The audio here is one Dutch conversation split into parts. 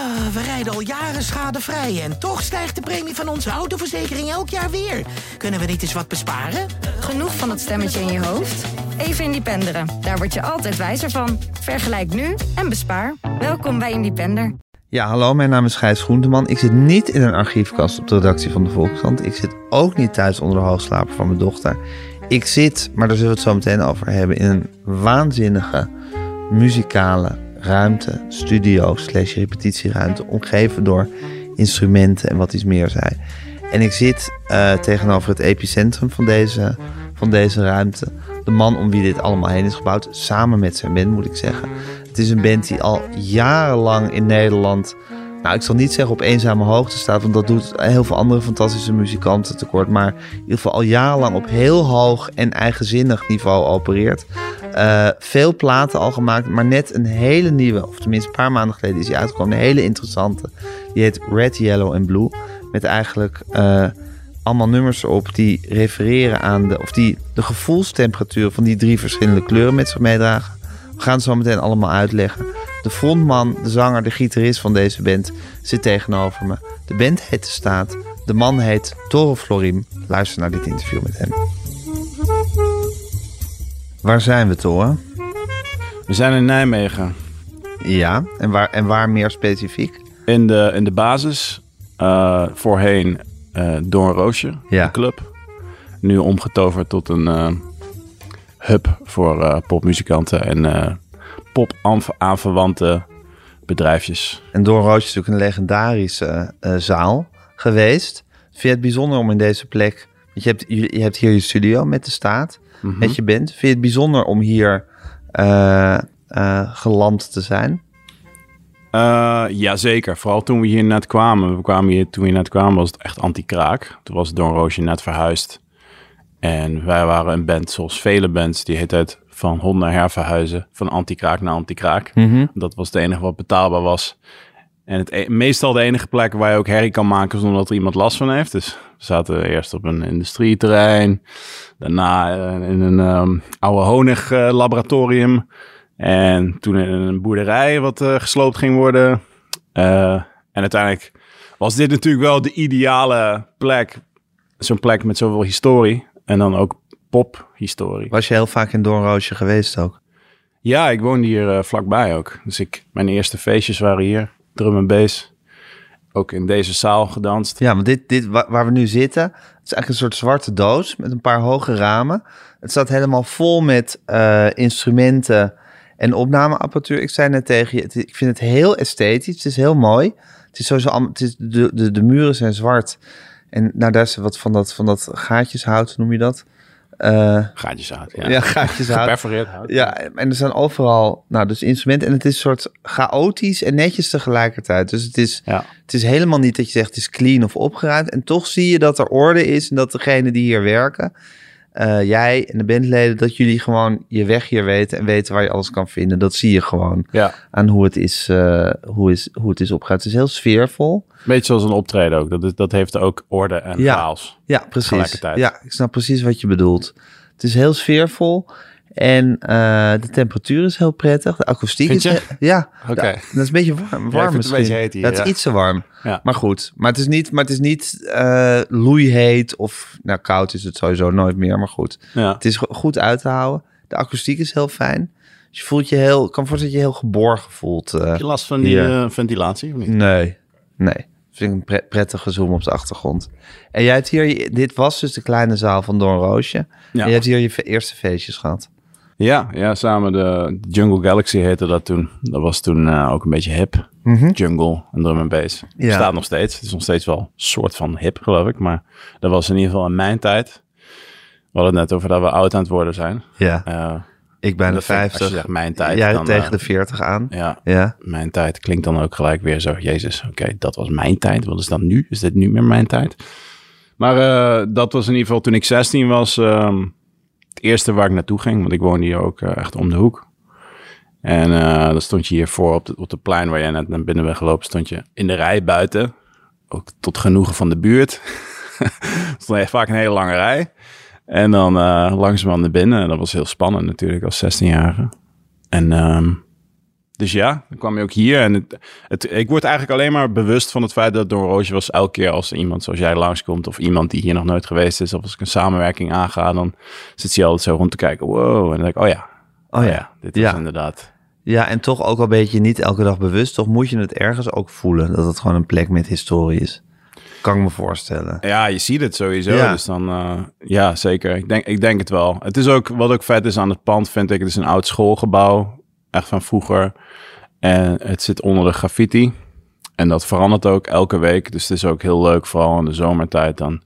Ah, we rijden al jaren schadevrij en toch stijgt de premie van onze autoverzekering elk jaar weer. Kunnen we niet eens wat besparen? Genoeg van dat stemmetje in je hoofd? Even Independeren. Daar word je altijd wijzer van. Vergelijk nu en bespaar. Welkom bij Independer. Ja, hallo, mijn naam is Gijs Groenteman. Ik zit niet in een archiefkast op de redactie van de Volkskrant. Ik zit ook niet thuis onder de hoogslaper van mijn dochter. Ik zit, maar daar zullen we het zo meteen over hebben, in een waanzinnige muzikale ruimte, studio slash repetitieruimte, omgeven door instrumenten en wat iets meer zei. En ik zit uh, tegenover het epicentrum van deze, van deze ruimte. De man om wie dit allemaal heen is gebouwd, samen met zijn band moet ik zeggen. Het is een band die al jarenlang in Nederland nou, ik zal niet zeggen op eenzame hoogte staat, want dat doet heel veel andere fantastische muzikanten tekort. Maar in ieder geval al jarenlang op heel hoog en eigenzinnig niveau opereert. Uh, veel platen al gemaakt, maar net een hele nieuwe, of tenminste een paar maanden geleden is hij uitgekomen. Een hele interessante. Die heet Red, Yellow en Blue. Met eigenlijk uh, allemaal nummers op die refereren aan de, of die de gevoelstemperatuur van die drie verschillende kleuren met zich meedragen. We gaan het zo meteen allemaal uitleggen. De frontman, de zanger, de gitarist van deze band zit tegenover me. De band heet De Staat. De man heet Toro Florim. Luister naar dit interview met hem. Waar zijn we, Tore? We zijn in Nijmegen. Ja, en waar, en waar meer specifiek? In de, in de basis. Uh, voorheen uh, Doornroosje, ja. de club. Nu omgetoverd tot een uh, hub voor popmuzikanten en pop aanverwante bedrijfjes. En Doornroosje is natuurlijk een legendarische zaal geweest. Vind je het bijzonder om in deze plek... Je hebt, je hebt hier je studio met de staat Mhm. met je bent. Vind je het bijzonder om hier uh, uh, geland te zijn? Uh, Jazeker, vooral toen we hier net kwamen. We kwamen hier, toen we hier net kwamen was het echt anti-kraak. Toen was Don Roosje net verhuisd. En wij waren een band zoals vele bands. Die heet het van hond naar herverhuizen. Van anti-kraak naar anti-kraak. Mm -hmm. Dat was het enige wat betaalbaar was. En het e meestal de enige plek waar je ook herrie kan maken zonder dat er iemand last van heeft. Dus we zaten eerst op een industrieterrein. Daarna in een um, oude honiglaboratorium. Uh, en toen in een boerderij wat uh, gesloopt ging worden. Uh, en uiteindelijk was dit natuurlijk wel de ideale plek. Zo'n plek met zoveel historie. En dan ook pophistorie. Was je heel vaak in Doornroosje geweest ook? Ja, ik woonde hier uh, vlakbij ook. Dus ik, mijn eerste feestjes waren hier. Drum en bass. Ook in deze zaal gedanst. Ja, maar dit, dit waar we nu zitten, het is eigenlijk een soort zwarte doos met een paar hoge ramen. Het staat helemaal vol met uh, instrumenten en opnameapparatuur. Ik zei net tegen je, het, ik vind het heel esthetisch. Het is heel mooi. Het is sowieso, het is, de, de, de muren zijn zwart. En nou, daar is wat van dat, van dat gaatjeshout, noem je dat? Uh, gaatjeshout, ja. Ja, gaatjeshout. Geperforeerd hout. Ja, en er zijn overal, nou, dus instrumenten. En het is een soort chaotisch en netjes tegelijkertijd. Dus het is, ja. het is helemaal niet dat je zegt het is clean of opgeruimd. En toch zie je dat er orde is en dat degenen die hier werken, uh, jij en de bandleden, dat jullie gewoon je weg hier weten en weten waar je alles kan vinden. Dat zie je gewoon ja. aan hoe het is, uh, hoe is, hoe het is opgeruimd. Het is heel sfeervol. Beetje zoals een optreden ook. Dat, is, dat heeft ook orde en ja. chaos. Ja, precies. Ja, ik snap precies wat je bedoelt. Het is heel sfeervol. En uh, de temperatuur is heel prettig. De akoestiek is... Ja. Okay. Dat is een beetje warm, warm ja, misschien. Een beetje heet hier, ja, het is iets te warm. Ja. Maar goed. Maar het is niet, maar het is niet uh, loeiheet of... Nou, koud is het sowieso nooit meer, maar goed. Het is goed uit te houden. De akoestiek is heel fijn. Dus je voelt je heel... Kan voorstellen dat je heel geborgen voelt. Uh, Heb je last van die ventilatie of niet? Nee. Nee. Vind ik een pre prettige zoom op de achtergrond. En jij hebt hier, dit was dus de kleine zaal van Doornroosje. Ja. En je hebt hier je eerste feestjes gehad. Ja, ja, samen de Jungle Galaxy heette dat toen. Dat was toen uh, ook een beetje hip. Mm -hmm. Jungle en drum and bass. Ja. Staat nog steeds. Het is nog steeds wel een soort van hip, geloof ik. Maar dat was in ieder geval in mijn tijd. We hadden het net over dat we oud aan het worden zijn. Ja. Uh, ik ben de dat vind ik- 50. Als je zegt mijn tijd. Jij dan, tegen eh, de 40 aan. Ja, Ja. mijn tijd klinkt dan ook gelijk weer zo. Jezus, oké, dat was mijn tijd. Wat is dat nu? Is dit nu meer mijn tijd? Maar eh, dat was in ieder geval toen ik 16 was. ehm, eerste waar ik naartoe ging. Want ik woonde hier ook eh, echt om de hoek. En eh, dan stond je hiervoor op op de plein waar jij net naar binnen bent gelopen. Stond je in de rij buiten. Ook tot genoegen van de buurt. stond echt vaak een hele lange rij. En dan eh langzaam naar binnen. En dat was heel spannend natuurlijk als 16-jarige. En ehm, dus ja, dan kwam je ook hier. En het, het, ik word eigenlijk alleen maar bewust van het feit dat Don Roosje was elke keer als iemand zoals jij langskomt... of iemand die hier nog nooit geweest is... of als ik een samenwerking aanga, dan zit hij altijd zo rond te kijken. Wow, en dan denk ik, oh ja, Oh ja. dit is Ja. inderdaad... Ja, en toch ook al een beetje niet elke dag bewust. Toch moet je het ergens ook voelen dat het gewoon een plek met historie is. Kan ik me voorstellen. Ja, je ziet het sowieso. Ja. Dus dan, eh, ja, zeker. Ik denk, ik denk het wel. Het is ook, wat ook vet is aan het pand, vind ik, het is een oud schoolgebouw. Echt van vroeger. En het zit onder de graffiti. En dat verandert ook elke week. Dus het is ook heel leuk, vooral in de zomertijd. Dan,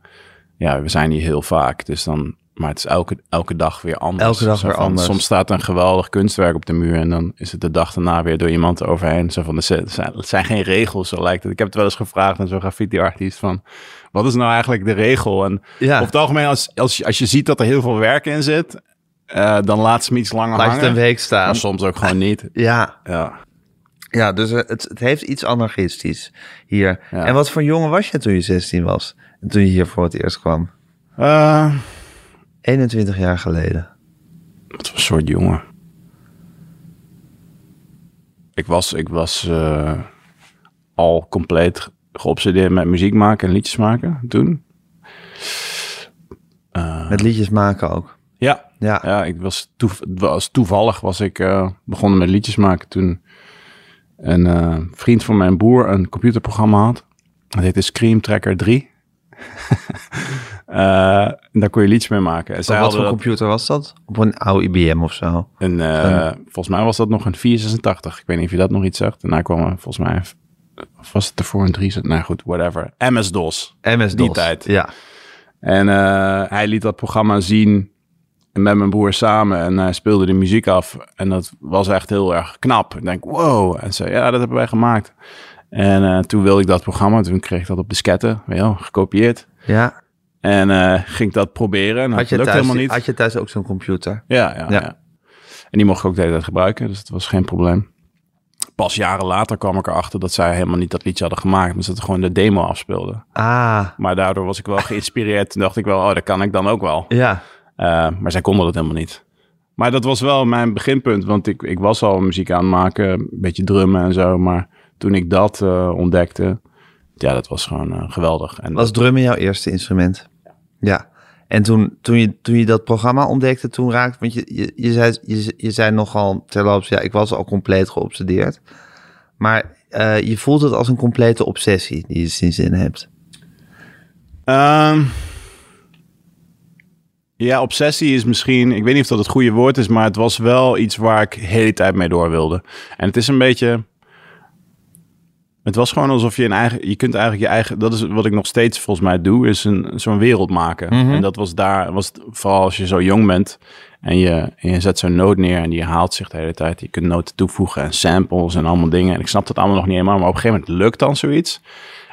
ja, we zijn hier heel vaak. Dus dan, maar het is elke, elke dag weer anders. Elke dag weer van, anders. Soms staat er een geweldig kunstwerk op de muur. En dan is het de dag daarna weer door iemand eroverheen. Zo van, er zijn, het zijn geen regels, zo lijkt het. Ik heb het wel eens gevraagd aan zo'n graffiti-artiest van... Wat is nou eigenlijk de regel? En Ja. over het algemeen, als, als, je- als je ziet dat er heel veel werk in zit... eh, dan laat ze hem iets langer Laat hangen. een week staan. Maar soms ook gewoon niet. Ja, Ja. ja dus eh, het, het heeft iets anarchistisch hier. Ja. En wat voor jongen was je toen je 16 was? En toen je hier voor het eerst kwam? Eh, 21 jaar geleden. wat voor soort jongen? Ik was, ik was al compleet geobsedeerd met muziek maken en liedjes maken toen. Met liedjes maken ook. Ja, Ja. ja ik was, toev- was toevallig was ik eh, begonnen met liedjes maken toen een eh, vriend van mijn broer een computerprogramma had. Dat heette Scream Tracker 3. Eh, en daar kon je liedjes mee maken. En zij wat voor dat- computer was dat? Op een oude IBM of zo? eh, volgens mij was dat nog een 486. Ik weet niet of je dat nog iets zegt. En daar kwam er volgens mij, of was het ervoor een 3? Nou goed, whatever. MS-DOS. MS-DOS. Die tijd. Ja. En hij liet dat programma zien met mijn broer samen en hij speelde de muziek af. En dat was echt heel erg knap. Ik denk, wow. En ze, ja, dat hebben wij gemaakt. En eh, toen wilde ik dat programma, toen kreeg ik dat op disketten, wel, gekopieerd. ja. En eh, ging ik dat proberen. En Had dat je, thuis, helemaal niet. had je thuis ook zo'n computer? Ja, ja, Ja. ja. En die mocht ik ook de hele tijd gebruiken, dus dat was geen probleem. Pas jaren later kwam ik erachter dat zij helemaal niet dat liedje hadden gemaakt, maar dat ze gewoon de demo afspeelden. Ah, Maar daardoor was ik wel geïnspireerd. Toen dacht ik wel, oh, dat kan ik dan ook wel. ja. Eh, maar zij konden dat helemaal niet. Maar dat was wel mijn beginpunt, want ik, ik was al muziek aan het maken, een beetje drummen en zo. Maar toen ik dat eh, ontdekte, ja, dat was gewoon eh, geweldig. En Was drummen jouw eerste instrument? Ja. En toen, toen, je, toen je dat programma ontdekte, toen raakte... Want je, je, je, zei, je, je zei nogal terloops, ja, ik was al compleet geobsedeerd. Maar je voelt het als een complete obsessie die je sinds in hebt. Ehm, ja, obsessie is misschien, ik weet niet of dat het goede woord is, maar het was wel iets waar ik de hele tijd mee door wilde. En het is een beetje, het was gewoon alsof je een eigen, je kunt eigenlijk je eigen, dat is wat ik nog steeds volgens mij doe, is een zo'n wereld maken. En dat was daar, was het, vooral als je zo jong bent en je, en je zet zo'n noot neer en die herhaalt zich de hele tijd. Je kunt noten toevoegen en samples en allemaal dingen. En ik snap dat allemaal nog niet helemaal, maar op een gegeven moment lukt dan zoiets.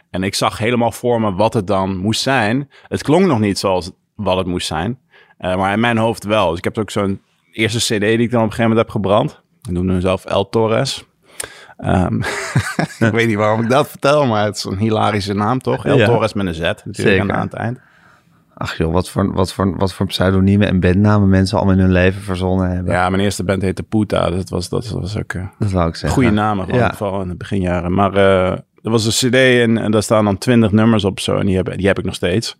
En ik zag helemaal voor me wat het dan moest zijn. Het klonk nog niet zoals wat het moest zijn. Eh, maar in mijn hoofd wel. Dus ik heb ook zo'n eerste cd die ik dan op een gegeven moment heb gebrand. Ik noemde mezelf El Torres. Ehm, ik weet niet waarom ik dat vertel, maar het is een hilarische naam toch? El Ja. Torres met een Z natuurlijk Zeker. aan, het eind. Ach joh, wat voor, wat voor, wat voor pseudoniemen en bandnamen mensen allemaal in hun leven verzonnen hebben. Ja, mijn eerste band heette Puta. Dus dat was, dat was ook eh, Dat wou ik zeggen. goede namen, gewoon, Ja. vooral in de beginjaren. Maar eh, er was een cd en, en daar staan dan twintig nummers op zo. En die heb, die heb ik nog steeds.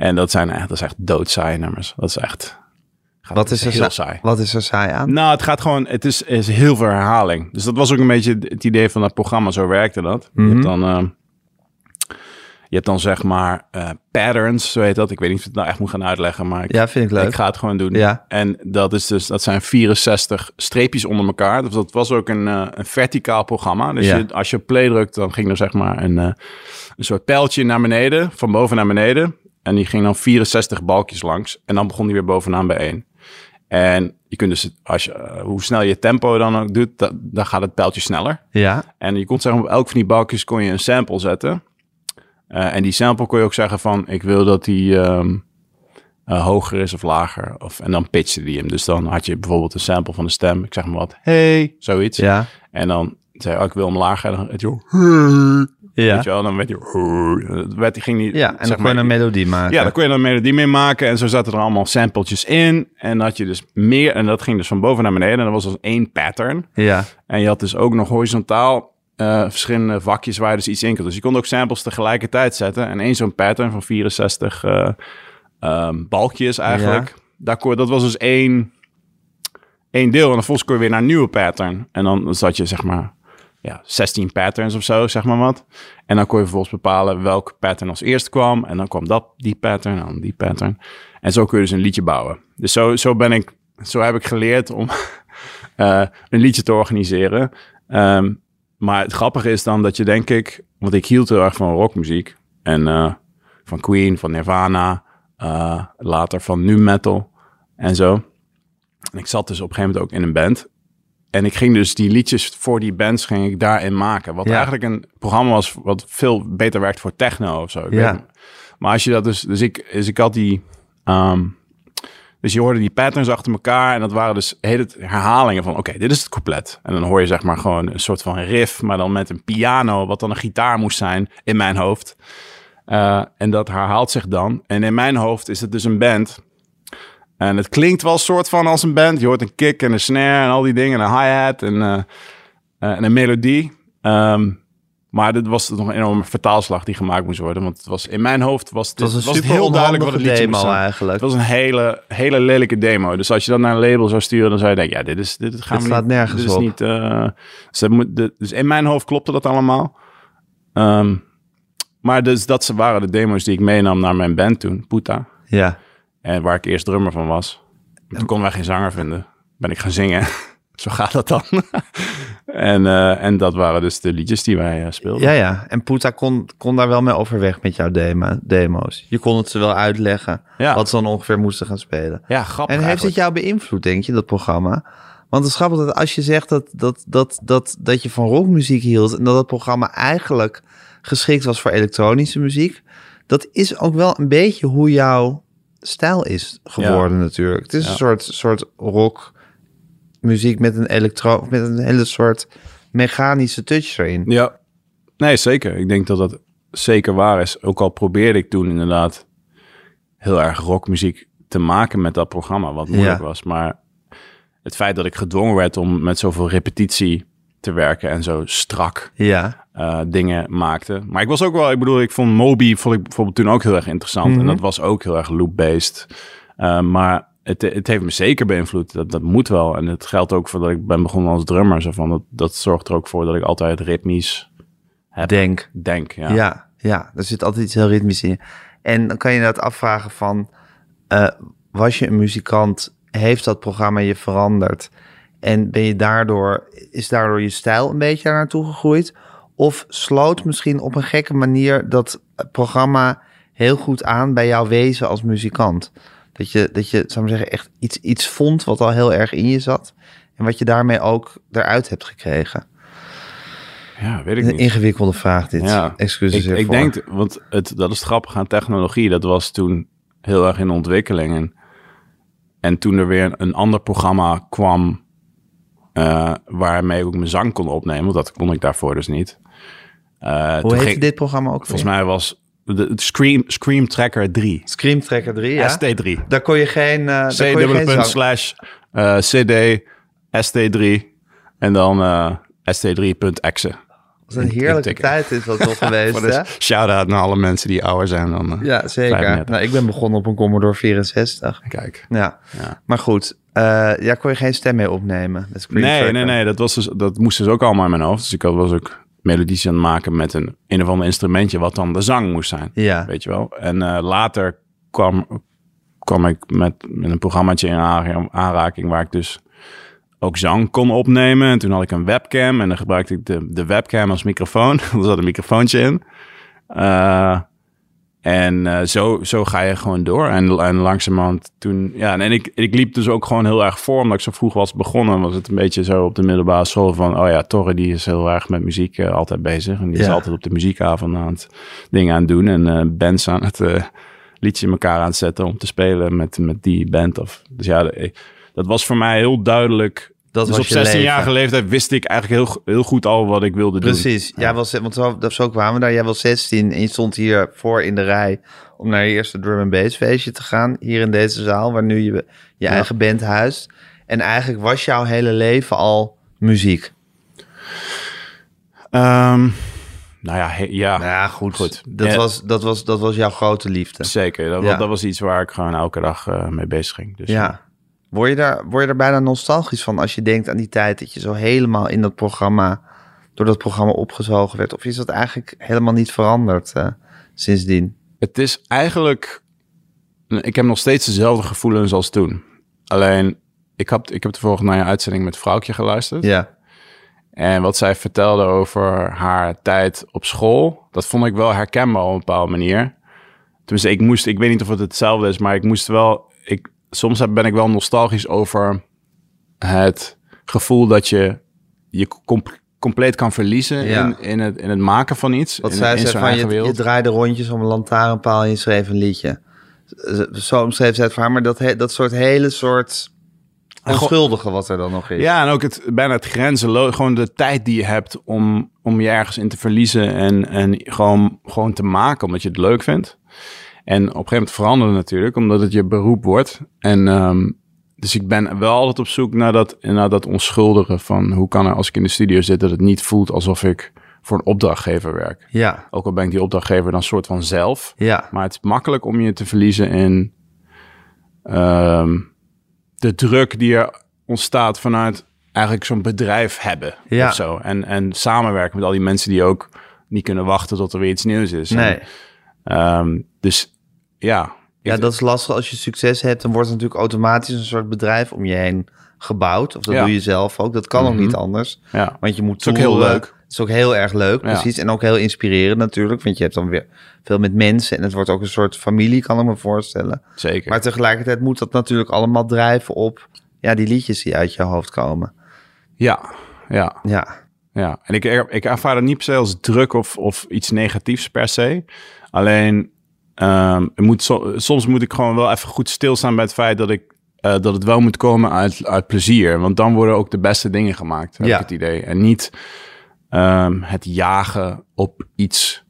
En dat zijn echt, dat is echt doodzaaie nummers. Dat is echt Wat is, er heel sa- saai. Wat is er saai aan? Nou, het gaat gewoon, het is, is heel veel herhaling. Dus dat was ook een beetje het idee van dat programma, zo werkte dat. Je hebt dan, eh, je hebt dan zeg maar eh, patterns, zo heet dat. Ik weet niet of ik het nou echt moet gaan uitleggen, maar ik, Ja, vind ik leuk. ik ga het gewoon doen. Ja. En dat is dus, dat zijn 64 streepjes onder elkaar. Dus dat was ook een, eh, een verticaal programma. Dus Ja. je, als je play drukt, dan ging er zeg maar een, eh, een soort pijltje naar beneden, van boven naar beneden. En die ging dan 64 balkjes langs. En dan begon die weer bovenaan bij één. En je kunt dus, als je, eh, hoe snel je tempo dan ook doet, da- dan gaat het pijltje sneller. Ja, En je kon zeggen, op elk van die balkjes kon je een sample zetten. Eh, en die sample kon je ook zeggen van, ik wil dat die ehm, eh, hoger is of lager. Of, en dan pitchte die hem. Dus dan had je bijvoorbeeld een sample van de stem. Ik zeg maar wat, hey, zoiets. ja, En dan zei je, oh, ik wil hem lager. En dan het joh, hey. Ja. Weet je wel, dan werd hij... dan werd hij ging niet, Ja, en dan kon je een melodie maken. Ja, dan kon je een melodie mee maken. En zo zaten er allemaal sampletjes in. En dan had je dus meer... En dat ging dus van boven naar beneden. En dat was dus één pattern. Ja, En je had dus ook nog horizontaal eh, verschillende vakjes waar je dus iets in kon. Dus je kon ook samples tegelijkertijd zetten. En één zo'n pattern van 64 eh, ehm, balkjes eigenlijk. Daar kon, dat was dus één, één deel. En dan volgens kon je weer naar een nieuwe pattern. En dan zat je zeg maar ja, 16 patterns of zo, zeg maar wat. En dan kon je vervolgens bepalen welk pattern als eerst kwam. En dan kwam dat, die pattern, dan die pattern. En zo kun je dus een liedje bouwen. Dus zo, zo ben ik, zo heb ik geleerd om eh, een liedje te organiseren. Ehm, maar het grappige is dan dat je denk ik, want ik hield heel erg van rockmuziek en eh, van Queen, van Nirvana, eh, later van nu metal en zo. En ik zat dus op een gegeven moment ook in een band. En ik ging dus die liedjes voor die bands ging ik daarin maken. Wat Ja. eigenlijk een programma was wat veel beter werkt voor techno of zo. Ik Ja. Maar als je dat dus, dus ik, dus ik had die, ehm, dus je hoorde die patterns achter elkaar en dat waren dus hele herhalingen van, oké, dit is het couplet. En dan hoor je zeg maar gewoon een soort van riff, maar dan met een piano, wat dan een gitaar moest zijn in mijn hoofd. Eh, en dat herhaalt zich dan. En in mijn hoofd is het dus een band. En het klinkt wel soort van als een band. Je hoort een kick en een snare en al die dingen, en een hi-hat en, eh, eh, en een melodie. Ehm, maar dit was nog een enorme vertaalslag die gemaakt moest worden. Want het was in mijn hoofd was, het dit, was was het heel duidelijk wat het liedje demo zijn. eigenlijk. Het was een hele, hele lelijke demo. Dus als je dat naar een label zou sturen, dan zou je denken, ja, dit is, dit gaan Het we slaat niet, nergens dit is op. niet, eh, moet, dus in mijn hoofd klopte dat allemaal. Ehm, maar dus dat ze waren de demo's die ik meenam naar mijn band toen, Puta. Ja, En waar ik eerst drummer van was. En toen konden wij geen zanger vinden. Ben ik gaan zingen. Zo gaat dat dan. en, eh, en dat waren dus de liedjes die wij eh, speelden. ja, ja. En Poeta kon, kon daar wel mee overweg met jouw demo, demo's. Je kon het ze wel uitleggen Ja. wat ze dan ongeveer moesten gaan spelen. Ja, grappig En heeft het jou beïnvloed, denk je, dat programma? Want het is grappig dat als je zegt dat, dat, dat, dat, dat je van rockmuziek hield... en dat het programma eigenlijk geschikt was voor elektronische muziek... dat is ook wel een beetje hoe jouw stijl is geworden natuurlijk. Het is Ja. een soort, soort rockmuziek met een, elektro, met een hele soort mechanische touch erin. Ja, nee, zeker. Ik denk dat dat zeker waar is. Ook al probeerde ik toen inderdaad heel erg rockmuziek te maken met dat programma, wat moeilijk Ja. was. Maar het feit dat ik gedwongen werd om met zoveel repetitie te werken en zo strak Ja, eh, dingen maakte. Maar ik was ook wel, ik bedoel, ik vond Moby vond ik bijvoorbeeld toen ook heel erg interessant. Mhm. En dat was ook heel erg loop-based. Eh, maar het, het heeft me zeker beïnvloed. Dat, dat moet wel. En het geldt ook voor dat ik ben begonnen als drummer. Zo van, dat, dat zorgt er ook voor dat ik altijd ritmisch denk. denk. Ja. Ja. ja, er zit altijd iets heel ritmisch in. En dan kan je inderdaad afvragen van... eh, was je een muzikant? Heeft dat programma je veranderd? En ben je daardoor, is daardoor je stijl een beetje daar naartoe gegroeid? Of sloot misschien op een gekke manier dat programma heel goed aan bij jouw wezen als muzikant? Dat je, dat je zou ik maar zeggen, echt iets, iets vond wat al heel erg in je zat. En wat je daarmee ook eruit hebt gekregen. ja, weet ik Een niet. ingewikkelde vraag dit. Ja, Excuses ik, denk, want het, dat is het grappige aan technologie. Dat was toen heel erg in ontwikkeling. En, en toen er weer een ander programma kwam... eh, waarmee ik ook mijn zang kon opnemen. Want dat kon ik daarvoor dus niet. Eh, Hoe toen heet ging- dit programma ook Volgens mij was de, Scream, Scream Tracker 3. Scream Tracker 3, ja? ST3. Daar kon je geen, daar kon je geen C-punt zang... slash CD ST3 en dan eh ST3.exe. Dat is een heerlijke tijd is dat toch geweest, hè? shout-out naar alle mensen die ouder zijn dan... Ja, zeker. 35. Nou, ik ben begonnen op een Commodore 64. Kijk. Ja, Ja. maar goed. Eh ja, kon je geen stem mee opnemen Nee, Tracker. nee, nee. Dat, was dus, dat moest dus ook allemaal in mijn hoofd. Dus ik had- was ook melodies aan het maken met een een of ander instrumentje... wat dan de zang moest zijn. Ja, Weet je wel. En eh, later kwam, kwam ik met, met een programmaatje in aanra- aanraking... waar ik dus ook zang kon opnemen. En toen had ik een webcam en dan gebruikte ik de, de webcam als microfoon. er zat een microfoontje in. Eh, en eh, zo, zo ga je gewoon door. En, en langzamerhand toen... Ja, en ik, ik liep dus ook gewoon heel erg voor. Omdat ik zo vroeg was begonnen, was het een beetje zo op de middelbare school van... Oh ja, Torre die is heel erg met muziek eh, altijd bezig. En die is altijd op de muziekavond aan het dingen aan het doen. En eh bands aan het liedje in elkaar aan het zetten om te spelen met, met die band. Of, dus ja, dat was voor mij heel duidelijk Dat dus was op je 16-jarige leven. leeftijd wist ik eigenlijk heel, heel goed al wat ik wilde doen. Precies. Jij was, want zo, kwamen we daar. Jij was 16 en je stond hier voor in de rij om naar je eerste drum and bass feestje te gaan. Hier in deze zaal, waar nu je je eigen band huist. En eigenlijk was jouw hele leven al muziek. Ehm, nou ja, he- ja, Nou ja, goed. Goed. Dat, Ja. was, dat, was, dat was jouw grote liefde. zeker. Dat, Ja. dat was iets waar ik gewoon elke dag eh, mee bezig ging. Dus, Ja. Word je, daar, word je daar bijna nostalgisch van als je denkt aan die tijd dat je zo helemaal in dat programma, door dat programma opgezogen werd? Of is dat eigenlijk helemaal niet veranderd eh, sindsdien? Het is eigenlijk... Ik heb nog steeds dezelfde gevoelens als toen. Alleen, ik heb, ik heb toevallig naar je uitzending met Vrouwtje geluisterd. Ja. En wat zij vertelde over haar tijd op school, dat vond ik wel herkenbaar op een bepaalde manier. Tenminste, ik moest, ik weet niet of het hetzelfde is, maar ik moest wel, ik, soms heb- ben ik wel nostalgisch over het gevoel dat je je com- compleet kan verliezen Ja. in, in, het, in het maken van iets. Wat in, zij in zei van, je, je draaide rondjes om een lantaarnpaal en je schreef een liedje. Zo omschreef zij het voor haar, maar dat, he- dat soort hele soort onschuldige wat er dan nog is. Ja, en ook het, bijna het grenzenloos, gewoon de tijd die je hebt om, om je ergens in te verliezen en, en gewoon, gewoon te maken omdat je het leuk vindt. En op een gegeven moment veranderen natuurlijk, omdat het je beroep wordt. En ehm, dus ik ben wel altijd op zoek naar dat, naar dat onschuldige van hoe kan er als ik in de studio zit dat het niet voelt alsof ik voor een opdrachtgever werk. Ja, Ook al ben ik die opdrachtgever dan soort van zelf. ja, Maar het is makkelijk om je te verliezen in ehm, de druk die er ontstaat vanuit eigenlijk zo'n bedrijf hebben Ja. of zo. En, en samenwerken met al die mensen die ook niet kunnen wachten tot er weer iets nieuws is. nee. En, ehm, dus ja. Ja, dat is lastig. Als je succes hebt, dan wordt er natuurlijk automatisch een soort bedrijf om je heen gebouwd. Of dat Ja. doe je zelf ook. Dat kan ook Mhm. niet anders. ja. Want je moet is ook heel leuk. Het is ook heel erg leuk, Ja. precies. En ook heel inspirerend natuurlijk. Want je hebt dan weer veel met mensen. En het wordt ook een soort familie, kan ik me voorstellen. Zeker. Maar tegelijkertijd moet dat natuurlijk allemaal drijven op... Ja, die liedjes die uit je hoofd komen. ja, ja. Ja, Ja, en ik, er- ik ervaar het niet per se als druk of, of iets negatiefs per se. Alleen, ehm, het moet so- soms moet ik gewoon wel even goed stilstaan bij het feit dat, ik, eh, dat het wel moet komen uit, uit plezier. Want dan worden ook de beste dingen gemaakt, heb Ja. ik het idee. En niet ehm, het jagen op iets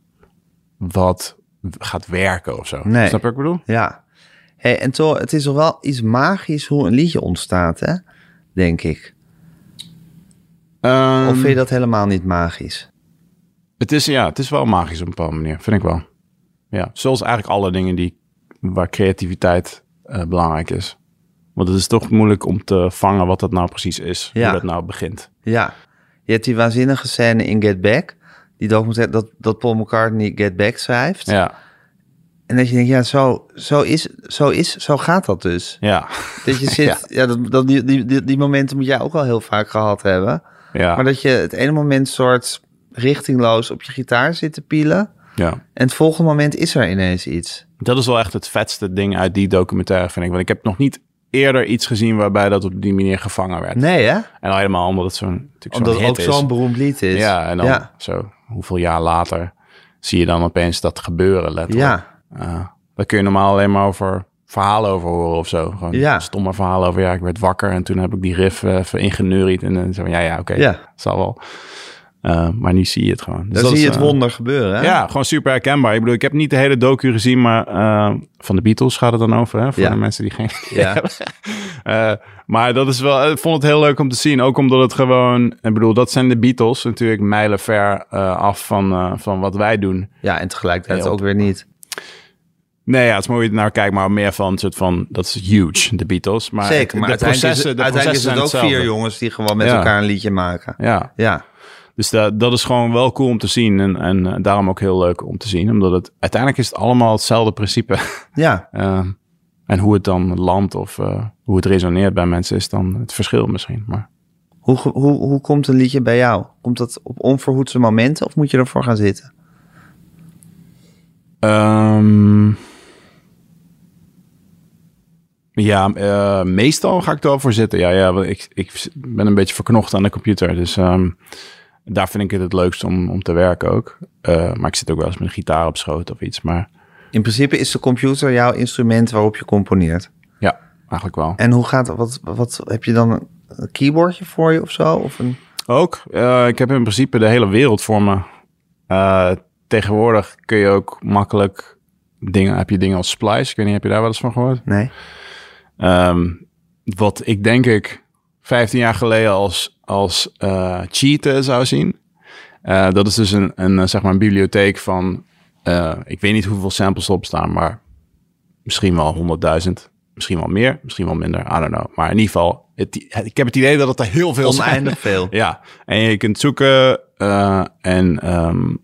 wat gaat werken of zo. Nee. Snap je wat ik bedoel? ja. Hey, en toch, het is toch wel iets magisch hoe een liedje ontstaat, hè? Denk ik. Ehm, Of vind je dat helemaal niet magisch? Het is, ja, het is wel magisch op een bepaalde manier, vind ik wel. Ja, zoals eigenlijk alle dingen die, waar creativiteit eh, belangrijk is. Want het is toch moeilijk om te vangen wat dat nou precies is. Ja. Hoe dat nou begint. Ja. Je hebt die waanzinnige scène in Get Back. Die documentaire dat, dat Paul McCartney Get Back schrijft. Ja, En dat je denkt, ja, zo, zo, is, zo, is, zo gaat dat dus. ja, Dat je zit, ja. dat, die, die, die momenten moet jij ook al heel vaak gehad hebben. ja, Maar dat je het ene moment soort richtingloos op je gitaar zit te pielen. Ja. En het volgende moment is er ineens iets. Dat is wel echt het vetste ding uit die documentaire, vind ik. Want ik heb nog niet eerder iets gezien waarbij dat op die manier gevangen werd. Nee, hè? En al helemaal omdat het zo'n natuurlijk Omdat zo'n het ook is. zo'n beroemd lied is. Ja, en dan Ja, zo, hoeveel jaar later zie je dan opeens dat gebeuren, letterlijk. ja, Uh, daar kun je normaal alleen maar over verhalen over horen of zo. Gewoon Ja. stomme verhalen over, ja, ik werd wakker en toen heb ik die riff even ingeneuried. En dan zo, ja, ja, oké, Ja. zal wel. Uh, maar nu zie je het gewoon. Dus dan zie je het eh, wonder gebeuren, hè? Ja, gewoon super herkenbaar. Ik bedoel, ik heb niet de hele docu gezien, maar eh, van de Beatles gaat het dan over, hè? Voor Ja. de mensen die geen Ja. Eh, maar dat is wel, ik vond het heel leuk om te zien. Ook omdat het gewoon, ik bedoel, dat zijn de Beatles natuurlijk mijlenver eh af van, eh, van wat wij doen. Ja, en tegelijkertijd ook weer niet. Nee, ja, het is mooi naar kijkt, maar meer van een soort van, dat is huge, de Beatles. Maar Zeker, maar de uiteindelijk, is, processen, het- de uiteindelijk is het ook zijn vier jongens die gewoon met Ja. elkaar een liedje maken. Ja, Ja, dus dat, dat is gewoon wel cool om te zien en, en eh, daarom ook heel leuk om te zien. Omdat het, uiteindelijk is het allemaal hetzelfde principe. ja. Eh, en hoe het dan landt of eh, hoe het resoneert bij mensen is dan het verschil misschien. Maar Hoe, hoe, hoe komt een liedje bij jou? Komt dat op onverhoedse momenten of moet je ervoor gaan zitten? Ehm, ja, meestal ga ik er wel voor zitten. Ja, ja ik, ik ben een beetje verknocht aan de computer. Dus ehm, daar vind ik het het leukst om, om te werken ook. Eh, maar ik zit ook wel eens met een gitaar op schoot of iets. Maar In principe is de computer jouw instrument waarop je componeert. ja, eigenlijk wel. En hoe gaat wat, wat heb je dan? een keyboardje voor je of zo? Of een... Ook. Eh, ik heb in principe de hele wereld voor me. Eh, tegenwoordig kun je ook makkelijk dingen, heb je dingen als Splice. Ik weet niet, heb je daar wel eens van gehoord? Nee. Ehm, wat ik denk ik 15 jaar geleden als, als cheaten zou zien. Eh, dat is dus een, een, eh, zeg maar een bibliotheek van, ik weet niet hoeveel samples erop staan, maar misschien wel 100.000. Misschien wel meer, misschien wel minder, I don't know. Maar in ieder geval, het, ik heb het idee dat het er heel veel zijn. Oneindig veel. Ja, en je kunt zoeken en ehm,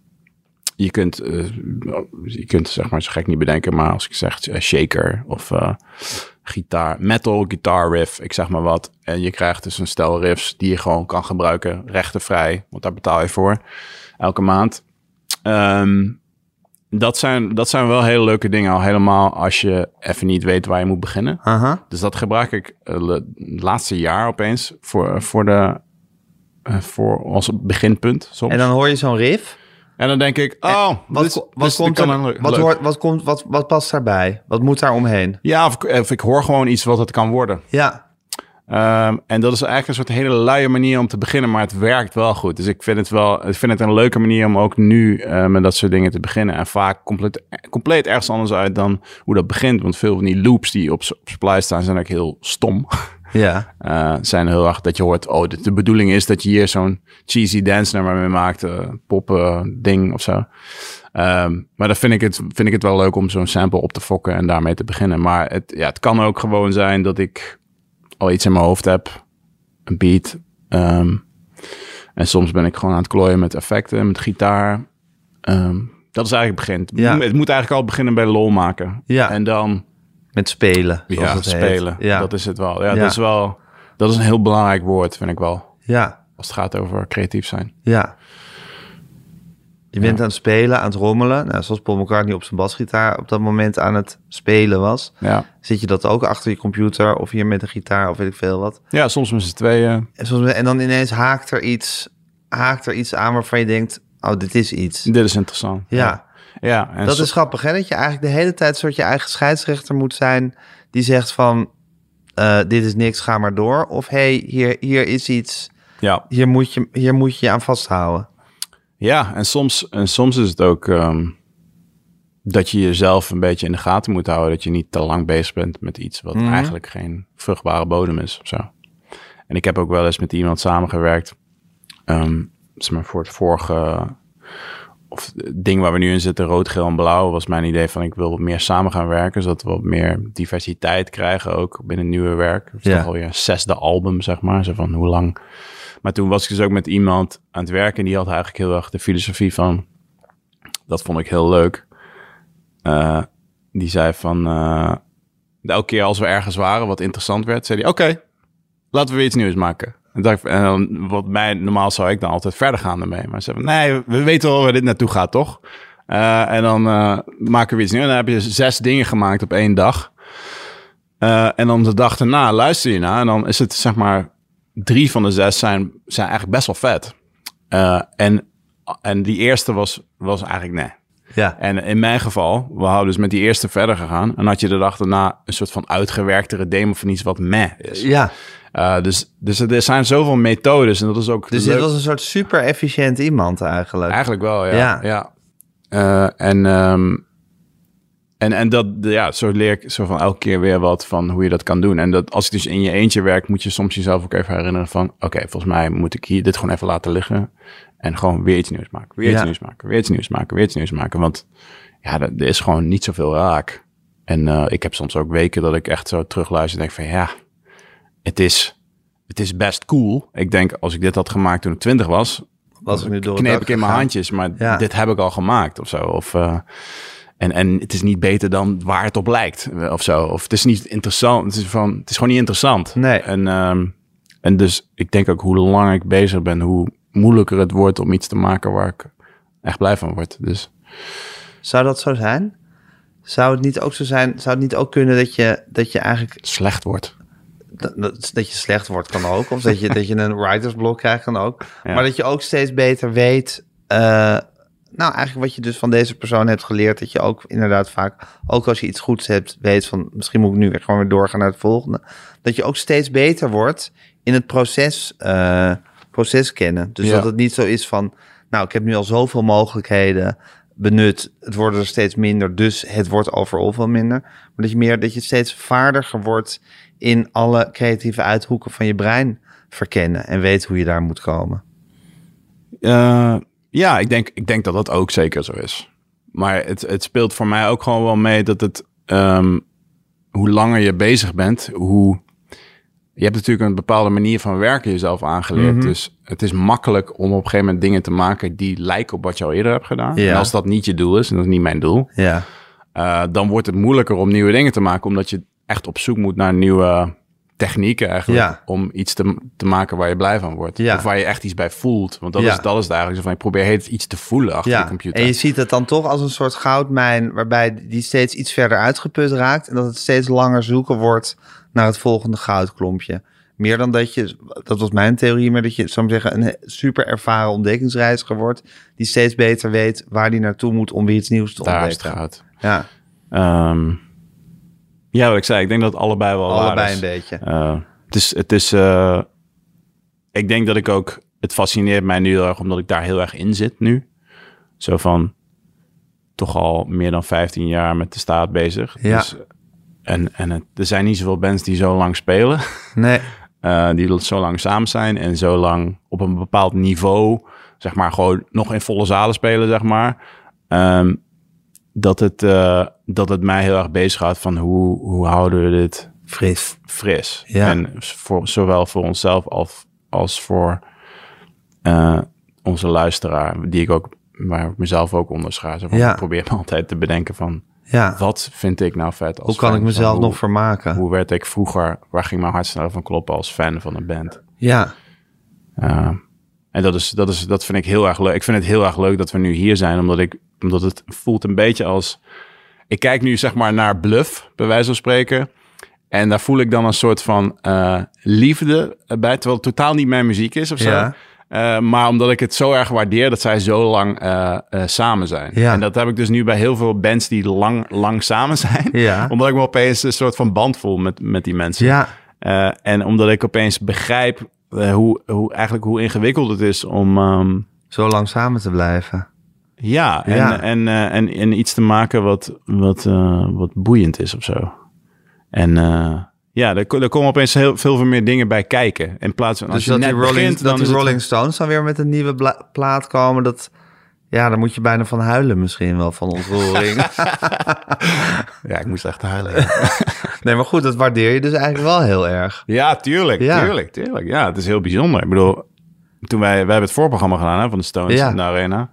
je kunt, je kunt zeg maar zo gek niet bedenken, maar als ik zeg shaker of gitaar, metal guitar riff, ik zeg maar wat. En je krijgt dus een stel riffs die je gewoon kan gebruiken, rechtenvrij, want daar betaal je voor elke maand. Ehm, dat, zijn, dat zijn wel hele leuke dingen, al helemaal als je even niet weet waar je moet beginnen. Dus dat gebruik ik eh, het laatste jaar opeens voor, voor, de, eh, voor als beginpunt soms. En dan hoor je zo'n riff. En dan denk ik, oh, Wat, dit dit wat, is- komt er, wat, hoort, wat, komt, wat, wat past daarbij? Wat moet daar omheen? Ja, of, ik- of ik hoor gewoon iets wat het kan worden. Ja. Ehm, en dat is eigenlijk een soort hele luie manier om te beginnen, maar het werkt wel goed. Dus ik vind het wel, ik vind het een leuke manier om ook nu eh, met dat soort dingen te beginnen. En vaak compleet, compleet ergens anders uit dan hoe dat begint. Want veel van die loops die op, op Splice staan zijn ook heel stom. Ja. Eh, zijn heel erg dat je hoort, oh, de, de bedoeling is dat je hier zo'n cheesy dance nummer mee maakt, pop eh, ding of zo. Ehm, maar dan vind ik, het, vind ik het wel leuk om zo'n sample op te fokken en daarmee te beginnen. Maar het, ja, het kan ook gewoon zijn dat ik al iets in mijn hoofd heb, een beat. ehm, en soms ben ik gewoon aan het klooien met effecten, met gitaar. Ehm, dat is eigenlijk het begin. Ja. Het moet eigenlijk al beginnen bij lol maken. Ja. En dan Met spelen. ja, spelen. Ja. Dat is het wel. Ja, Ja. dat is wel. Dat is een heel belangrijk woord, vind ik wel. ja. Als het gaat over creatief zijn. Ja. Je bent aan het spelen, aan het rommelen. Nou, zoals Paul McCartney op zijn basgitaar op dat moment aan het spelen was. Ja, Zit je dat ook achter je computer of hier met een gitaar of weet ik veel wat. ja soms met z'n tweeën. En, soms, en dan ineens haakt er, iets, haakt er iets aan waarvan je denkt, oh, dit is iets. Dit is interessant. Ja, ja en dat is grappig hè, dat je eigenlijk de hele tijd een soort je eigen scheidsrechter moet zijn die zegt van, eh, dit is niks, ga maar door. Of hey, hier, hier is iets, ja. hier moet, je, hier moet je je aan vasthouden. ja, en soms, en soms is het ook ehm, dat je jezelf een beetje in de gaten moet houden. Dat je niet te lang bezig bent met iets wat Mhm. eigenlijk geen vruchtbare bodem is of zo. En ik heb ook wel eens met iemand samengewerkt. ehm zeg maar voor het vorige of het ding waar we nu in zitten, rood, geel en blauw, was mijn idee van ik wil wat meer samen gaan werken, zodat we wat meer diversiteit krijgen ook binnen nieuwe werk. Is Ja. toch alweer een zesde album, zeg maar. Zo van hoe lang. Maar toen was ik dus ook met iemand aan het werken en die had eigenlijk heel erg de filosofie van, dat vond ik heel leuk. Eh, die zei van, eh, elke keer als we ergens waren wat interessant werd, zei hij, oké, laten we weer iets nieuws maken. En, dacht, ik- en dan, wat mij, normaal zou ik dan altijd verder gaan ermee. Maar ze van, nee, we weten wel waar dit naartoe gaat, toch? Eh, en dan eh, maken we iets nieuws. En dan heb je zes dingen gemaakt op één dag. Eh, en dan de dag daarna luister je naar. En dan is het, zeg maar, drie van de zes zijn, zijn eigenlijk best wel vet. Eh, en, en die eerste was, was eigenlijk nee. Ja, En in mijn geval, we hadden dus met die eerste verder gegaan. En had je de dag daarna een soort van uitgewerktere demo van iets wat meh is. ja. Uh, dus, dus er zijn zoveel methodes en dat is ook Dus leuk. dit was een soort super efficiënt iemand eigenlijk. Eigenlijk wel, ja. Ja. ja. Uh, en, um, en, en dat, ja, zo leer ik zo van elke keer weer wat van hoe je dat kan doen. En dat als je dus in je eentje werkt, moet je soms jezelf ook even herinneren van... Oké, volgens mij moet ik hier dit gewoon even laten liggen. En gewoon weer iets nieuws maken, weer iets Ja. nieuws maken, weer iets nieuws maken, weer iets nieuws maken. Want ja, er er is gewoon niet zoveel raak. En uh, ik heb soms ook weken dat ik echt zo terugluister en denk van ja, het is, het is best cool. Ik denk, als ik dit had gemaakt toen ik twintig was, Was ik nu door kneep ik in mijn handjes, maar Ja. dit heb ik al gemaakt of zo. Of, uh, en, en het is niet beter dan waar het op lijkt eh, of zo. Of het is niet interessant. Het is, van, het is gewoon niet interessant. Nee. En, um, en dus ik denk ook hoe langer ik bezig ben, hoe moeilijker het wordt om iets te maken waar ik echt blij van word. Dus Zou dat zo zijn? Zou het niet ook zo zijn? Zou het niet ook kunnen dat je, dat je eigenlijk slecht wordt. Dat, dat je slecht wordt kan ook, of dat je, dat je een writersblok krijgt kan ook, Ja. maar dat je ook steeds beter weet, uh, nou eigenlijk wat je dus van deze persoon hebt geleerd, dat je ook inderdaad vaak, ook als je iets goeds hebt, weet van misschien moet ik nu weer gewoon weer doorgaan naar het volgende, dat je ook steeds beter wordt in het proces, eh, proces kennen. Dus Ja. dat het niet zo is van, nou, ik heb nu al zoveel mogelijkheden benut. Het worden er steeds minder, dus het wordt overal veel minder. Maar dat je meer, dat je steeds vaardiger wordt in alle creatieve uithoeken van je brein verkennen en weet hoe je daar moet komen. Eh, ja, ik denk, ik denk dat dat ook zeker zo is. Maar het, het speelt voor mij ook gewoon wel mee dat het... ehm, hoe langer je bezig bent, hoe... Je hebt natuurlijk een bepaalde manier van werken jezelf aangeleerd. Dus het is makkelijk om op een gegeven moment dingen te maken... die lijken op wat je al eerder hebt gedaan. Ja. En als dat niet je doel is, en dat is niet mijn doel... Ja, eh, dan wordt het moeilijker om nieuwe dingen te maken... omdat je echt op zoek moet naar nieuwe technieken eigenlijk... Ja. om iets te, te maken waar je blij van wordt. Ja. Of waar je echt iets bij voelt. Want dat, Ja. is, dat is eigenlijk zo van... ik probeer heet iets te voelen achter de computer. en je ziet het dan toch als een soort goudmijn waarbij die steeds iets verder uitgeput raakt en dat het steeds langer zoeken wordt naar het volgende goudklompje. Meer dan dat je, dat was mijn theorie, maar dat je, zou ik zeggen, een super ervaren ontdekkingsreiziger wordt die steeds beter weet waar die naartoe moet om weer iets nieuws te Daar is het ontdekken. goud. Ja, Ehm, ja, wat ik zei, ik denk dat het allebei wel waar allebei is. een beetje. Eh, het is, het is eh, ik denk dat ik ook, het fascineert mij nu heel erg, omdat ik daar heel erg in zit nu. Zo van, toch al meer dan 15 jaar met de staat bezig. Ja. Dus, en en het, er zijn niet zoveel bands die zo lang spelen, Nee, eh, die zo lang samen zijn en zo lang op een bepaald niveau, zeg maar, gewoon nog in volle zalen spelen, zeg maar. Ehm, dat, het, eh, dat het mij heel erg bezighoudt van hoe, hoe houden we dit fris. fris. Ja. En voor, zowel voor onszelf als, als voor eh, onze luisteraar, die ik ook, waar ik mezelf ook onder schaar. Ja. Ik probeer me altijd te bedenken van, Ja, wat vind ik nou vet als hoe kan fan ik mezelf hoe- nog vermaken? Hoe werd ik vroeger, waar ging mijn hart sneller van kloppen als fan van een band? Ja, Uh, en dat, is, dat, is, dat vind ik heel erg leuk. Ik vind het heel erg leuk dat we nu hier zijn, omdat, ik, omdat het voelt een beetje als... Ik kijk nu zeg maar naar Bluff, bij wijze van spreken. En daar voel ik dan een soort van eh, liefde bij, terwijl het totaal niet mijn muziek is of zo. Ja. Eh, maar omdat ik het zo erg waardeer dat zij zo lang eh, samen zijn. Ja. En dat heb ik dus nu bij heel veel bands die lang, lang samen zijn. Ja. Omdat ik me opeens een soort van band voel met, met die mensen. ja, en omdat ik opeens begrijp hoe, hoe, eigenlijk hoe ingewikkeld het is om ehm, zo lang samen te blijven. Ja, en, Ja. En, eh, en, en iets te maken wat, wat, eh, wat boeiend is of zo. En eh, ja, er, ko- komen opeens heel veel meer dingen bij kijken. In plaats van als Dus je dat die, net Rolling, begint, dat die het- Rolling Stones dan weer met een nieuwe plaat komen, dat, ja, dan moet je bijna van huilen misschien wel, van ontroering. Ja, ik moest echt huilen. nee, maar goed, dat waardeer je dus eigenlijk wel heel erg. ja, tuurlijk, Ja. tuurlijk, tuurlijk. Ja, het is heel bijzonder. Ik bedoel, toen wij, wij hebben het voorprogramma gedaan hè, van de Stones Ja. in de Arena.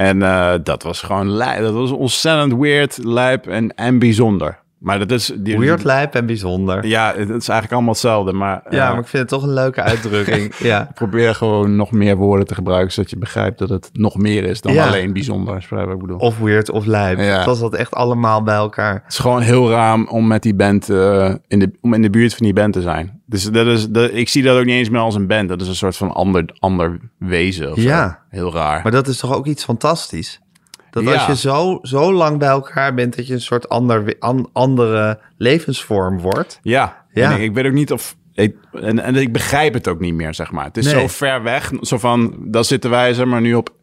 En eh, dat was gewoon. Dat was ontzettend weird, lijp en, en bijzonder. Maar dat is... Die, Weird, lijp en bijzonder. Ja, Ja, het is eigenlijk allemaal hetzelfde. Maar, eh, maar ik vind het toch een leuke uitdrukking. ja. probeer gewoon nog meer woorden te gebruiken... zodat je begrijpt dat het nog meer is dan Ja. alleen bijzonder. Is ik bedoel. Of weird of lijp. Ja. Het was dat echt allemaal bij elkaar. Het is gewoon heel raar om met die band... eh, in de, om in de buurt van die band te zijn. Dus dat is, dat, ik zie dat ook niet eens meer als een band. Dat is een soort van ander, ander wezen of zo. Ja. Heel raar. Maar dat is toch ook iets fantastisch? Dat Ja. als je zo, zo lang bij elkaar bent, dat je een soort ander, an- andere levensvorm wordt. Ja, Ja. En ik, ik weet ook niet of... Ik, en, en ik begrijp het ook niet meer, zeg maar. Het is Nee. zo ver weg. Zo van, dan zitten wij zeg maar nu op...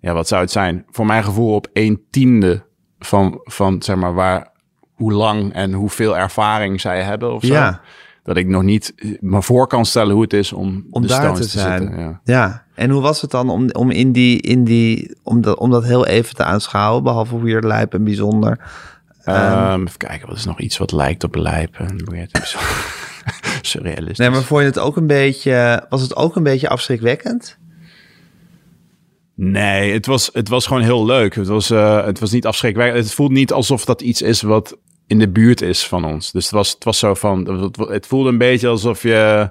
Ja, wat zou het zijn? Voor mijn gevoel op een tiende van, van zeg maar, waar, hoe lang en hoeveel ervaring zij hebben of zo. Ja. Dat ik nog niet me voor kan stellen hoe het is om, Om de daar te te, zijn. zitten. Ja. Ja, en hoe was het dan om, om, in die, in die, om, dat, om dat heel even te aanschouwen, behalve weird, lijp en bijzonder? Ehm, even kijken, wat is nog iets wat lijkt op lijp en weird. Surrealistisch. Nee, maar vond je het ook een beetje, was het ook een beetje afschrikwekkend? Nee, het was, het was gewoon heel leuk. Het was, eh, het was niet afschrikwekkend. Het voelt niet alsof dat iets is wat in de buurt is van ons. Dus het was, het was zo van... Het, voelde een beetje alsof je...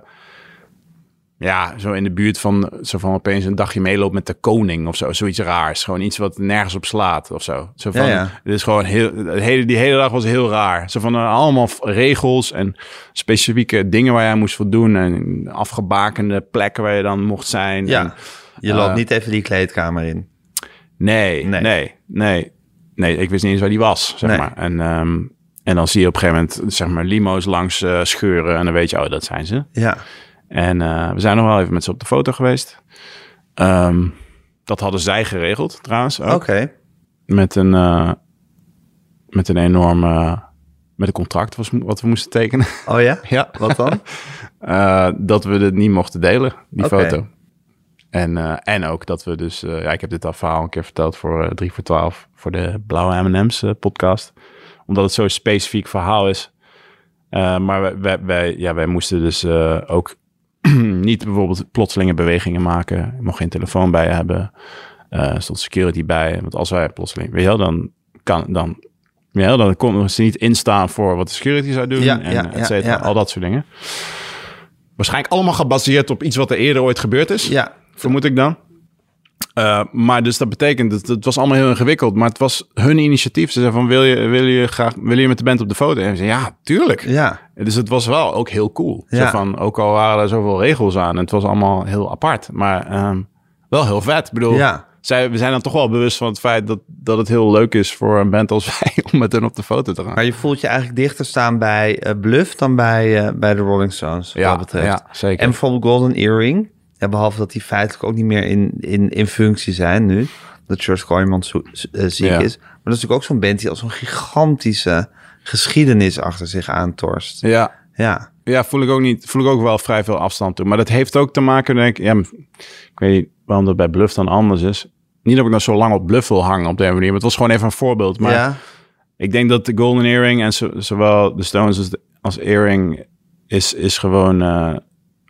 Ja, zo in de buurt van... Zo van opeens een dagje meeloopt met de koning of zo. Zoiets raars. Gewoon iets wat nergens op slaat of zo. Zo van... Ja, ja. Het is gewoon heel... De hele, die hele dag was heel raar. Zo van eh, allemaal regels en specifieke dingen waar je aan moest voldoen. En afgebakende plekken waar je dan mocht zijn. En, Ja, je eh, loopt niet even die kleedkamer in. Nee, Nee. nee, nee, nee. Ik wist niet eens waar die was, zeg Nee. maar. En, ehm, En dan zie je op een gegeven moment, zeg maar, limo's langs eh, scheuren. En dan weet je, oh, dat zijn ze. Ja. En eh, we zijn nog wel even met ze op de foto geweest. Ehm, dat hadden zij geregeld, trouwens. Oké. Met een, eh, met een enorm... eh, met een contract was, wat we moesten tekenen. Oh ja? ja. Wat dan? Dat we het niet mochten delen, die foto. En, en ook dat we dus... ja, ik heb dit al verhaal een keer verteld voor eh 3 voor 12... voor de Blauwe M&M's podcast. Omdat het zo'n specifiek verhaal is. Eh, maar wij, wij, wij- ja, wij moesten dus eh, ook niet bijvoorbeeld plotselinge bewegingen maken. Je mocht geen telefoon bij hebben. Er stond security bij. Want als wij plotseling... Weet je wel, dan kan... Dan, ja, dan konden ze niet instaan voor wat de security zou doen. Ja, en ja, et cetera, ja, ja. al dat soort dingen. Waarschijnlijk allemaal gebaseerd op iets wat er eerder ooit gebeurd is. Ja. Vermoed ik dan. Eh, maar dus dat betekent, dat het was allemaal heel ingewikkeld. Maar het was hun initiatief. Ze zeiden van, wil je, wil je graag, wil je met de band op de foto? En we zeiden, ja, tuurlijk. Ja. Dus het was wel ook heel cool. Zo Ja. van, ook al waren er zoveel regels aan. En het was allemaal heel apart. Maar ehm, wel heel vet. Ik bedoel, Ja. zij, we zijn dan toch wel bewust van het feit dat, dat het heel leuk is voor een band als wij om met hen op de foto te gaan. Maar je voelt je eigenlijk dichter staan bij eh, Bluff dan bij, eh, bij de Rolling Stones, wat Ja, dat betreft. ja, zeker. En bijvoorbeeld Golden Earring. Ja, behalve dat die feitelijk ook niet meer in, in, in functie zijn nu. Dat George Kooijman zo, eh, ziek Ja. is. Maar dat is natuurlijk ook zo'n band die al zo'n gigantische geschiedenis achter zich aantorst. Ja, Ja, Ja, voel ik ook niet. Voel ik ook wel vrij veel afstand toe. Maar dat heeft ook te maken, denk ik. Ja, ik weet niet waarom dat bij Bluff dan anders is. Niet dat ik nou zo lang op Bluff wil hangen op de manier. Maar het was gewoon even een voorbeeld. Maar ja, ik denk dat de Golden Earring en zo, zowel de Stones als, de- als Earring is, is gewoon eh,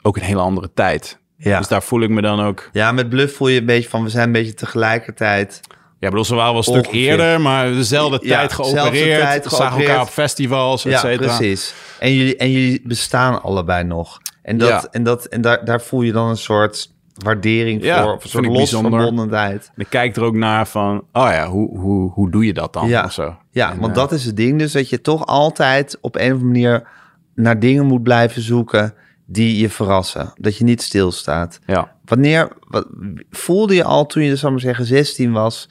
ook een hele andere tijd. Ja. Dus daar voel ik me dan ook. ja, met Bluff voel je een beetje van, we zijn een beetje tegelijkertijd. Ja, bedoel, ze waren wel een stuk Ongeveer. eerder, maar dezelfde Ja, tijd geopereerd. tijd Zagen elkaar op festivals, et Ja, cetera. precies. En jullie, en jullie bestaan allebei nog. En, dat, Ja. en, dat, en daar, daar voel je dan een soort waardering Ja, voor. Of een soort losverbondenheid. En ik kijk er ook naar van, oh ja, hoe, hoe, hoe doe je dat dan? Ja, Of zo. ja En, want eh, dat is het ding dus. Dat je toch altijd op een of andere manier naar dingen moet blijven zoeken die je verrassen. Dat je niet stilstaat. Ja. Wanneer wat, voelde je al toen je, zal maar zeggen, 16 was,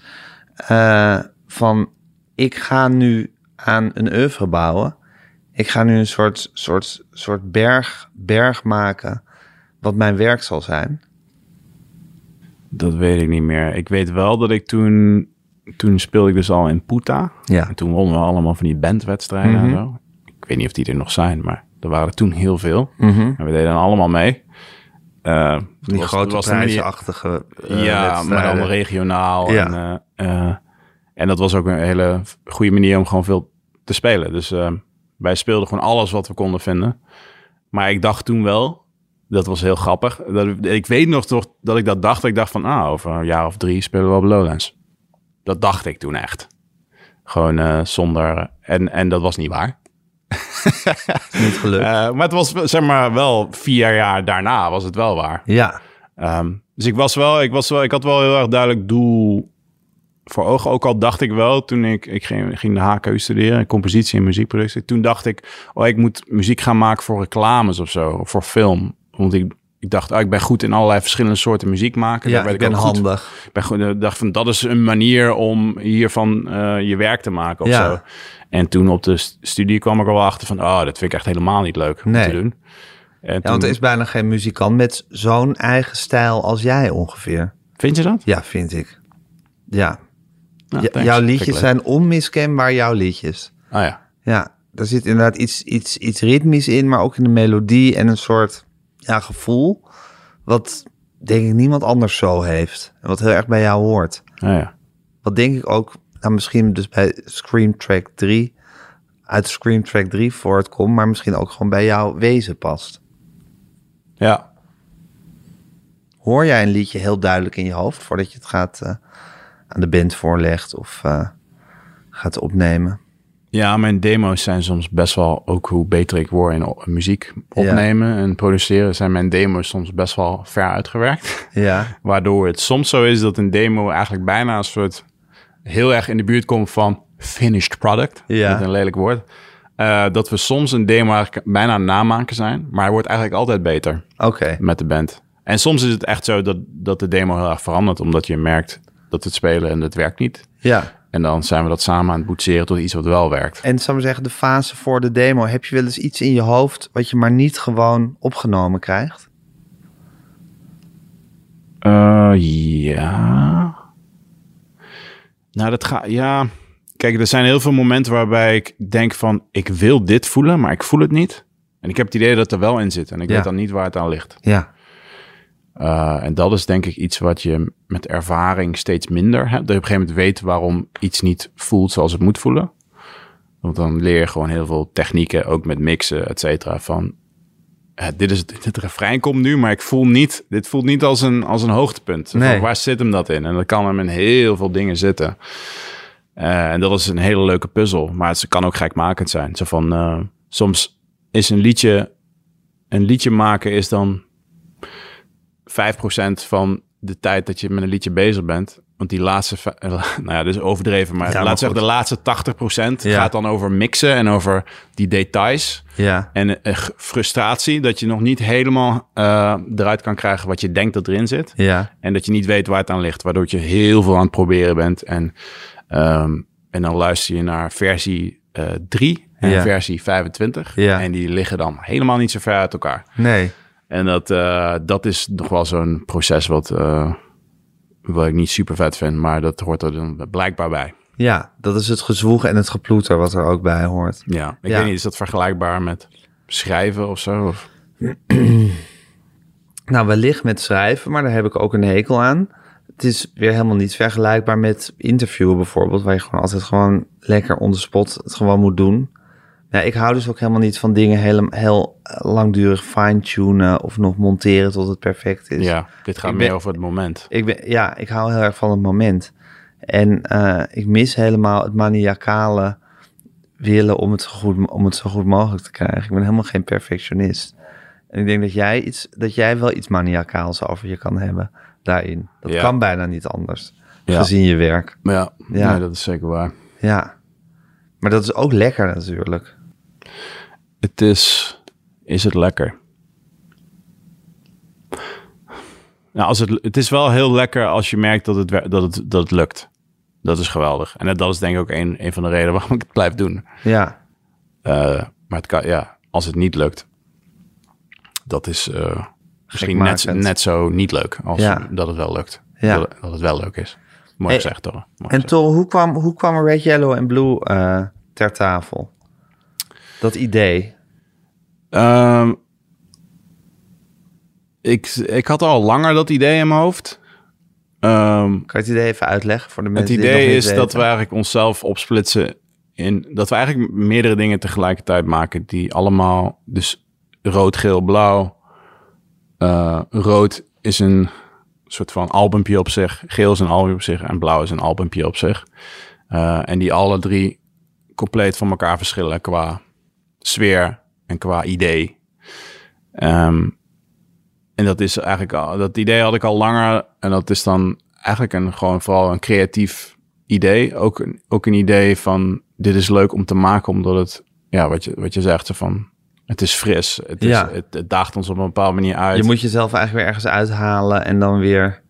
eh, van ik ga nu aan een oeuvre bouwen. Ik ga nu een soort, soort, soort berg, berg maken wat mijn werk zal zijn. Dat weet ik niet meer. Ik weet wel dat ik toen... Toen speelde ik dus al in Puta. Ja. En toen wonnen we allemaal van die bandwedstrijden en Mhm. zo. Ik weet niet of die er nog zijn, maar er waren toen heel veel. Mhm. En we deden allemaal mee. Eh, Die was- grote was prijsachtige eh, ja, maar dan regionaal. Ja. En, eh, en dat was ook een hele goede manier om gewoon veel te spelen. Dus wij speelden gewoon alles wat we konden vinden. Maar ik dacht toen wel, dat was heel grappig. Dat, ik- weet nog toch dat ik dat dacht. Dat ik dacht van, ah, over een jaar of drie spelen we wel op Lowlands. Dat dacht ik toen echt. Gewoon zonder... En, en dat was niet waar. Niet gelukt. Eh, maar het was zeg maar wel vier jaar daarna was het wel waar. ja, Ehm, dus ik was wel, ik was wel, ik had wel heel erg duidelijk doel voor ogen. Ook al dacht ik wel toen ik, ik ging, ging de HKU studeren, compositie en muziekproductie. Toen dacht ik, oh, ik moet muziek gaan maken voor reclames of zo, of voor film. Want ik, ik dacht, oh, ik ben goed in allerlei verschillende soorten muziek maken. ja Daar werd ik ben ook goed- handig. ik ben goed, ik dacht van, dat is een manier om hiervan eh, je werk te maken of Ja. zo. En toen op de st- studie kwam ik er wel achter van, oh, dat vind ik echt helemaal niet leuk om Nee. te doen. En Ja, toen, want er is bijna geen muzikant met zo'n eigen stijl als jij ongeveer. Vind je dat? Ja, vind ik. Ja. Thanks. jouw liedjes zijn onmiskenbaar jouw liedjes. Ah ja. Ja, daar zit inderdaad iets, iets, iets ritmisch in, maar ook in de melodie en een soort ja, gevoel. Wat denk ik niemand anders zo heeft. En wat heel erg bij jou hoort. Ah ja. Wat denk ik ook, nou misschien dus bij Scream Track 3, uit Scream Track 3 voortkomt, maar misschien ook gewoon bij jouw wezen past. Ja. Hoor jij een liedje heel duidelijk in je hoofd voordat je het gaat eh, aan de band voorlegt of eh, gaat opnemen? Ja, mijn demo's zijn soms best wel, ook hoe beter ik word in muziek opnemen en produceren, zijn mijn demo's soms best wel ver uitgewerkt. Ja, Waardoor het soms zo is dat een demo eigenlijk bijna een soort heel erg in de buurt komt van finished product. Ja. Met een lelijk woord. Eh, dat we soms een demo eigenlijk bijna namaken zijn, maar hij wordt eigenlijk altijd beter oké. met de band. En soms is het echt zo dat, dat de demo heel erg verandert, omdat je merkt dat het spelen en het werkt niet. Ja. En dan zijn we dat samen aan het boetseren tot iets wat wel werkt. En zou ik maar zeggen, de fase voor de demo. Heb je wel eens iets in je hoofd wat je maar niet gewoon opgenomen krijgt? Eh, ja. Nou, dat gaat. Ja. Kijk, er zijn heel veel momenten waarbij ik denk van, ik wil dit voelen, maar ik voel het niet. En ik heb het idee dat het er wel in zit. En ik Ja. weet dan niet waar het aan ligt. Ja. Uh, en dat is denk ik iets wat je met ervaring steeds minder hebt. Dat je op een gegeven moment weet waarom iets niet voelt zoals het moet voelen. Want dan leer je gewoon heel veel technieken, ook met mixen, et cetera. Van, eh, dit is het, het refrein komt nu, maar ik voel niet, dit voelt niet als een, als een hoogtepunt. Nee. waar zit hem dat in? En dat kan hem in heel veel dingen zitten. Eh, en dat is een hele leuke puzzel, maar het kan ook gekmakend zijn. Zo van, eh, soms is een liedje, een liedje maken is dan 5% van de tijd dat je met een liedje bezig bent. Want die laatste, eh, nou ja, dus overdreven, maar Ja, maar laat zeggen, de laatste 80% Ja. gaat dan over mixen en over die details. Ja. En eh, frustratie dat je nog niet helemaal eh, eruit kan krijgen wat je denkt dat erin zit. Ja. En dat je niet weet waar het aan ligt, waardoor je heel veel aan het proberen bent. En, ehm, en dan luister je naar versie 3 en Ja. versie 25. Ja. En die liggen dan helemaal niet zo ver uit elkaar. Nee. En dat, eh, dat is nog wel zo'n proces wat, wat ik niet super vet vind, maar dat hoort er dan blijkbaar bij. Ja, dat is het gezwoeg en het geploeter wat er ook bij hoort. Ja, ik Ja. weet niet, is dat vergelijkbaar met schrijven of zo? Of? Nou, wellicht met schrijven, maar daar heb ik ook een hekel aan. Het is weer helemaal niet vergelijkbaar met interviewen bijvoorbeeld, waar je gewoon altijd gewoon lekker on the spot het gewoon moet doen. Ja, ik hou dus ook helemaal niet van dingen heel, heel langdurig fine-tunen of nog monteren tot het perfect is. Ja, dit gaat Ik meer ben- over het moment. Ik ben, ja, ik hou heel erg van het moment. En eh, ik mis helemaal het maniacale willen om het, zo goed, om het zo goed mogelijk te krijgen. Ik ben helemaal geen perfectionist. En ik denk dat jij, iets, dat jij wel iets maniacaals over je kan hebben daarin. Dat Ja. kan bijna niet anders, Ja. gezien je werk. Ja, Ja. Nee, dat is zeker waar. Ja. Maar dat is ook lekker natuurlijk. Het is, is het lekker? Nou, als het, het is wel heel lekker als je merkt dat het, dat het, dat het lukt. Dat is geweldig. En dat is denk ik ook een, een van de redenen waarom ik het blijf doen. Ja. Eh, maar het kan, ja, als het niet lukt, dat is eh, misschien net, net zo niet leuk als Ja. dat het wel lukt. Ja. Dat, dat het wel leuk is. Mooi Hey, gezegd, toch? Mooi En gezegd. Tol, hoe kwam, hoe kwam Red, Yellow en Blue eh, ter tafel? Dat idee. Ehm, ik, ik had al langer dat idee in mijn hoofd. Ehm, Kan je het idee even uitleggen voor de het mensen die het nog idee niet is dat weten? we eigenlijk onszelf opsplitsen in dat we eigenlijk meerdere dingen tegelijkertijd maken die allemaal dus rood, geel, blauw. Eh, rood is een soort van albumpje op zich, geel is een album op zich en blauw is een albumpje op zich. Eh, en die alle drie compleet van elkaar verschillen qua sfeer en qua idee. Ehm, en dat is eigenlijk al, dat idee had ik al langer. En dat is dan eigenlijk een gewoon vooral een creatief idee. Ook een, ook een idee van dit is leuk om te maken, omdat het, ja, wat je, wat je zegt, van het is fris. Het, is, Ja. het, het daagt ons op een bepaalde manier uit. Je moet jezelf eigenlijk weer ergens uithalen en dan weer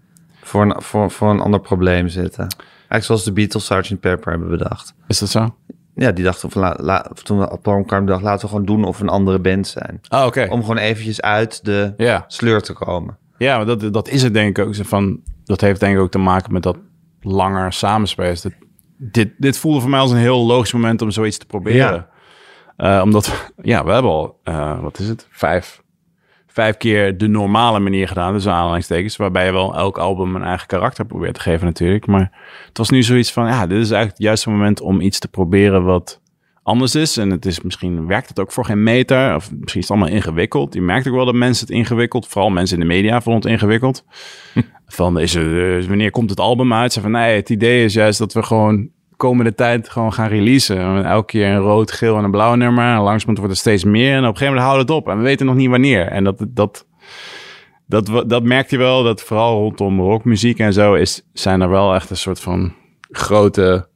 voor een, voor, voor een ander probleem zitten. Eigenlijk zoals de Beatles Sgt. Pepper hebben bedacht. Is dat zo? Ja, die dachten van, la, la, toen we Paul McCartney dacht, laten we gewoon doen of een andere band zijn. Oh, oké. Om gewoon eventjes uit de Ja. sleur te komen. Ja, maar dat, dat is het denk ik ook. Van, dat heeft denk ik ook te maken met dat langer samenspelen. Dat, dit, dit voelde voor mij als een heel logisch moment om zoiets te proberen. Eh, omdat, we- ja, we hebben al, eh, wat is het, vijf, vijf keer de normale manier gedaan. Dus aanhalingstekens, waarbij je wel elk album een eigen karakter probeert te geven natuurlijk. Maar het was nu zoiets van, ja, dit is eigenlijk het juiste moment om iets te proberen wat anders is. En het is misschien, werkt het ook voor geen meter. Of misschien is het allemaal ingewikkeld. Je merkt ook wel dat mensen het ingewikkeld, vooral mensen in de media vonden het ingewikkeld. van, is er, eh, wanneer komt het album uit? Ze van, nee, het idee is juist dat we gewoon komende tijd gewoon gaan releasen. Elke keer een rood, geel en een blauw nummer. En langzamerhand wordt er steeds meer. En op een gegeven moment houdt het op. En we weten nog niet wanneer. En dat, dat, dat, dat, dat merkt je wel, dat vooral rondom rockmuziek en zo, is, zijn er wel echt een soort van grote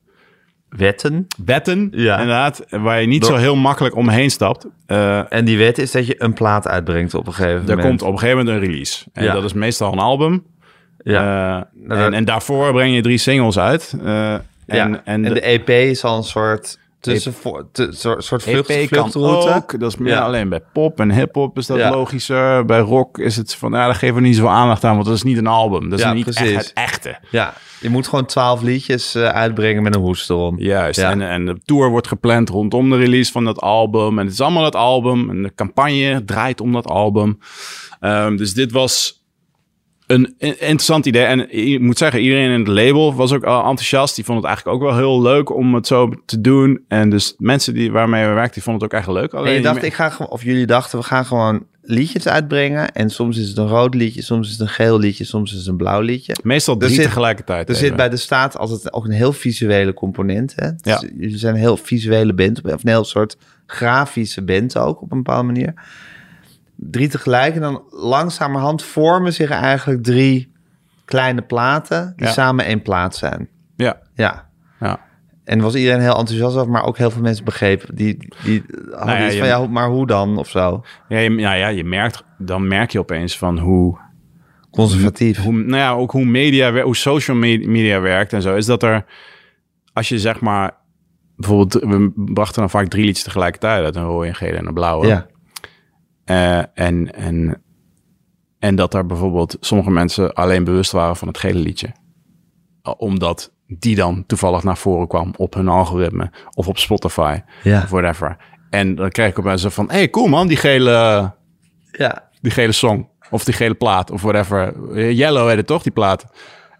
Wetten. wetten, Ja. inderdaad, waar je niet Door- zo heel makkelijk omheen stapt. Eh, En die wet is dat je een plaat uitbrengt op een gegeven er moment. komt op een gegeven moment een release. En Ja. dat is meestal een album. Ja. Eh, Nou, en, en daarvoor breng je drie singles uit. Eh, en, ja. en, de, de, EP is al een soort, tussen, te, soort, soort vlucht, EP kan vluchtroute. ook. Dat is meer Ja. alleen bij pop en hip-hop is dat Ja. logischer. Bij rock is het van, ja, daar geven we niet zoveel aandacht aan, want dat is niet een album. Dat is niet echt het echte. Ja, je moet gewoon twaalf liedjes eh, uitbrengen met een hoest erom. Juist. En, en de tour wordt gepland rondom de release van dat album. En het is allemaal dat album. En de campagne draait om dat album. Ehm, dus dit was een interessant idee. En je moet zeggen, iedereen in het label was ook al enthousiast. Die vond het eigenlijk ook wel heel leuk om het zo te doen. En dus mensen die, waarmee we werkten, die vonden het ook echt leuk. En Alleen je dacht, ik ga of jullie dachten, we gaan gewoon liedjes uitbrengen. En soms is het een rood liedje, soms is het een geel liedje, soms is het een blauw liedje. meestal er drie zit- tegelijkertijd. Er even. zit bij de staat altijd ook een heel visuele component. Hè? Dus Ja. Jullie zijn een heel visuele band, of een heel soort grafische band ook op een bepaalde manier. Drie tegelijk en dan langzamerhand vormen zich eigenlijk drie kleine platen die Ja. samen één plaat zijn. Ja, Ja. ja. En was iedereen heel enthousiast over, maar ook heel veel mensen begrepen. Die, die hadden Nou ja, iets je- van, ja, maar hoe dan of zo? Ja, je, ja, ja, je merkt, dan merk je opeens van hoe, Conservatief. hoe, nou ja, ook hoe media, hoe social me- media werkt en zo, is dat er, als je zeg maar, bijvoorbeeld, we brachten dan vaak drie liedjes tegelijkertijd uit, een rode, een gele en een blauwe. ja. Eh, en, en, en dat er bijvoorbeeld sommige mensen alleen bewust waren van het gele liedje. Uh, Omdat die dan toevallig naar voren kwam op hun algoritme of op Spotify Ja. of whatever. En dan kreeg ik opeens zo van, hey cool man, die gele, ja. die gele song. Of die gele plaat, of whatever. Yellow heet het toch, die plaat.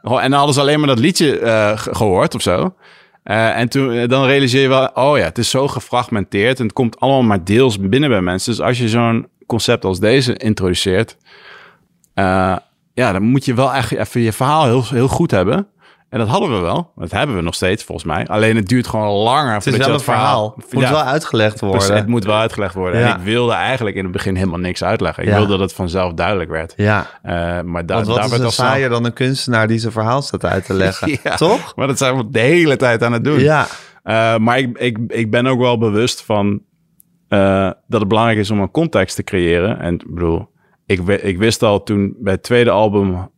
Oh, En dan hadden ze alleen maar dat liedje eh, ge- gehoord of zo. Eh, en toen, eh, dan realiseer je wel, oh ja, het is zo gefragmenteerd. En het komt allemaal maar deels binnen bij mensen. Dus als je zo'n concept als deze introduceert... eh, ja, dan moet je wel echt even je verhaal heel, heel goed hebben. En dat hadden we wel. Dat hebben we nog steeds, volgens mij. Alleen het duurt gewoon langer. Het is wel een verhaal. Het moet Ja. wel uitgelegd worden. Het moet wel uitgelegd worden. Ja. En ik wilde eigenlijk in het begin helemaal niks uitleggen. Ik Ja. wilde dat het vanzelf duidelijk werd. Ja. Eh, maar da wat daar is snel- saaier dan een kunstenaar die zijn verhaal staat uit te leggen? Ja. Toch? Maar dat zijn we de hele tijd aan het doen. Ja. Eh, maar ik, ik, ik ben ook wel bewust van eh, dat het belangrijk is om een context te creëren. En ik bedoel, ik, ik wist al toen bij het tweede album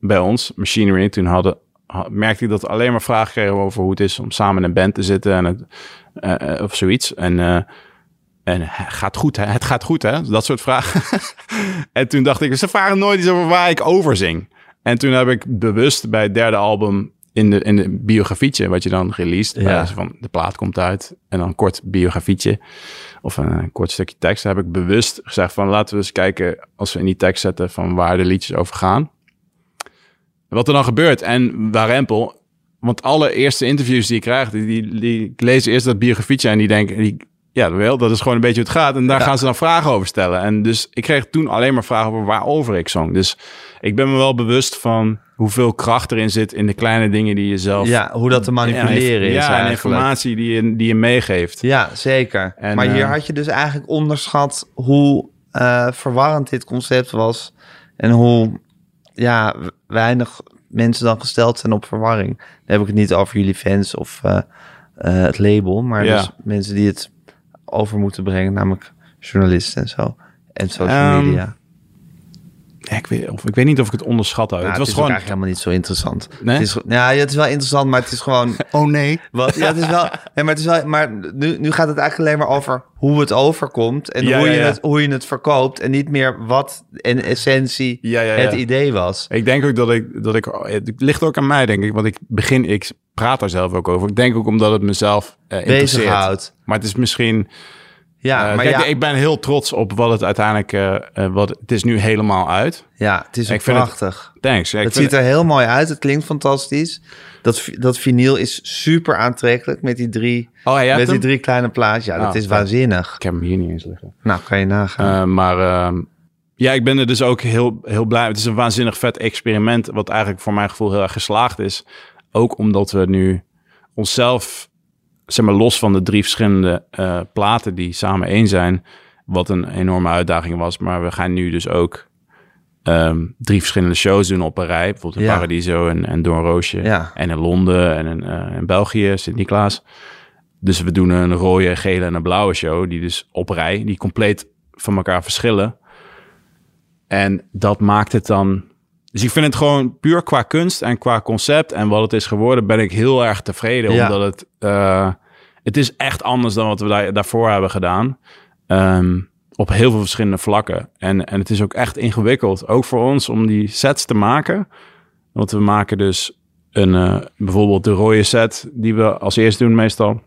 bij ons, Machinery, toen hadden, ha- merkte ik dat alleen maar vragen kregen over hoe het is om samen in een band te zitten en het, eh, eh, of zoiets. En, en gaat goed, hè? Het gaat goed, hè? Dat soort vragen. en toen dacht ik, ze vragen nooit iets over waar ik over zing. En toen heb ik bewust bij het derde album in de, in de biografietje, wat je dan released, Ja. eh, van de plaat komt uit en dan een kort biografietje of een, kort stukje tekst, heb ik bewust gezegd van laten we eens kijken als we in die tekst zetten van waar de liedjes over gaan. Wat er dan gebeurt en waar Rempel, want alle eerste interviews die ik krijg, die, die, die lezen eerst dat biografietje en die denken, die, ja, wel, dat is gewoon een beetje hoe het gaat. En daar gaan ze dan vragen over stellen. En dus ik kreeg toen alleen maar vragen over waarover ik zong. Dus ik ben me wel bewust van hoeveel kracht erin zit in de kleine dingen die je zelf... Ja, hoe dat te manipuleren is ja, en informatie die je, die je meegeeft. Ja, zeker. En, maar hier eh, had je dus eigenlijk onderschat hoe eh, verwarrend dit concept was. En hoe ja, weinig mensen dan gesteld zijn op verwarring. Dan heb ik het niet over jullie fans of eh, het label. Maar Ja. dus mensen die het over moeten brengen. Namelijk journalisten en zo. En social Ehm, media. Ik, weet, of, ik weet niet of ik het onderschat had. Nou, het het was is ook gewoon... eigenlijk helemaal niet zo interessant. Nee? Het is, ja, het is wel interessant, maar het is gewoon... Oh nee. Wat, ja, het is wel. Nee, maar het is wel. Maar nu, nu gaat het eigenlijk alleen maar over hoe het overkomt en Ja, hoe, ja, je ja. Het, hoe je het verkoopt. En niet meer wat in essentie Ja, ja, ja. het idee was. Ik denk ook dat ik, dat ik, het ligt ook aan mij, denk ik. Want ik begin, ik praat daar zelf ook over. Ik denk ook omdat het mezelf eh interesseert. Bezighoudt. Maar het is misschien, Ja, eh, maar kijk, ja, ik ben heel trots op wat het uiteindelijk, eh, wat, het is nu helemaal uit. ja, het is ook vind het- prachtig. Thanks. Het ziet er heel mooi uit. Het klinkt fantastisch. Dat, dat vinyl is super aantrekkelijk met die drie, Oh, met die hem? drie kleine plaatjes. Ja, dat Oh, is waanzinnig. Ik heb hem hier niet eens liggen. Nou, kan je nagaan. Maar ehm, ja, ik ben er dus ook heel, heel blij. Het is een waanzinnig vet experiment, wat eigenlijk voor mijn gevoel heel erg geslaagd is. Ook omdat we nu onszelf, zeg maar, los van de drie verschillende eh, platen die samen één zijn, wat een enorme uitdaging was. Maar we gaan nu dus ook ehm, drie verschillende shows doen op een rij. Bijvoorbeeld in Ja. Paradiso en, en Doornroosje. Ja. En in Londen en in, eh, in België, Sint-Niklaas. Dus we doen een rode, gele en een blauwe show. Die dus op rij, die compleet van elkaar verschillen. En dat maakt het dan... dus ik vind het gewoon puur qua kunst en qua concept en wat het is geworden, ben ik heel erg tevreden. Ja. Omdat het, eh, het is echt anders dan wat we daar, daarvoor hebben gedaan. Ehm, op heel veel verschillende vlakken. En, en het is ook echt ingewikkeld, ook voor ons, om die sets te maken. Want we maken dus een, eh, bijvoorbeeld de rode set die we als eerste doen meestal.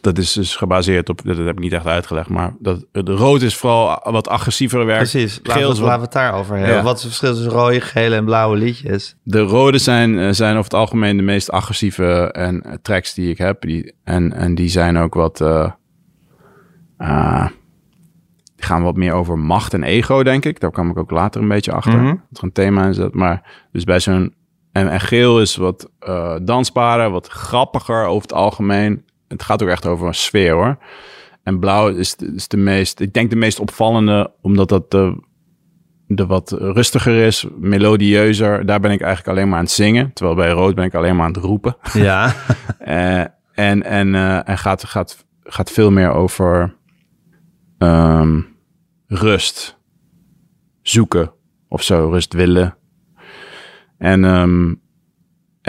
Dat is dus gebaseerd op, dat heb ik niet echt uitgelegd, maar dat, de rood is vooral wat agressiever werk. Precies, laten Geel we, is wat- laten we het daarover hebben. Ja. Wat is het verschil tussen rode, gele en blauwe liedjes? De rode zijn, eh, zijn over het algemeen de meest agressieve en, eh, tracks die ik heb. Die, en, en die zijn ook wat... eh, ah, die gaan wat meer over macht en ego, denk ik. Daar kwam ik ook later een beetje achter. Dat er een thema in zit. Maar dus bij zo'n... En, en geel is wat dansbaarder, wat grappiger over het algemeen. Het gaat ook echt over een sfeer, hoor. En blauw is, de- is de meest... Ik denk de meest opvallende, omdat dat de de wat rustiger is, melodieuzer. Daar ben ik eigenlijk alleen maar aan het zingen. Terwijl bij rood ben ik alleen maar aan het roepen. Ja. Eh, en en, eh, en gaat, gaat, gaat veel meer over ehm, rust. Zoeken of zo, rust willen. En, ehm,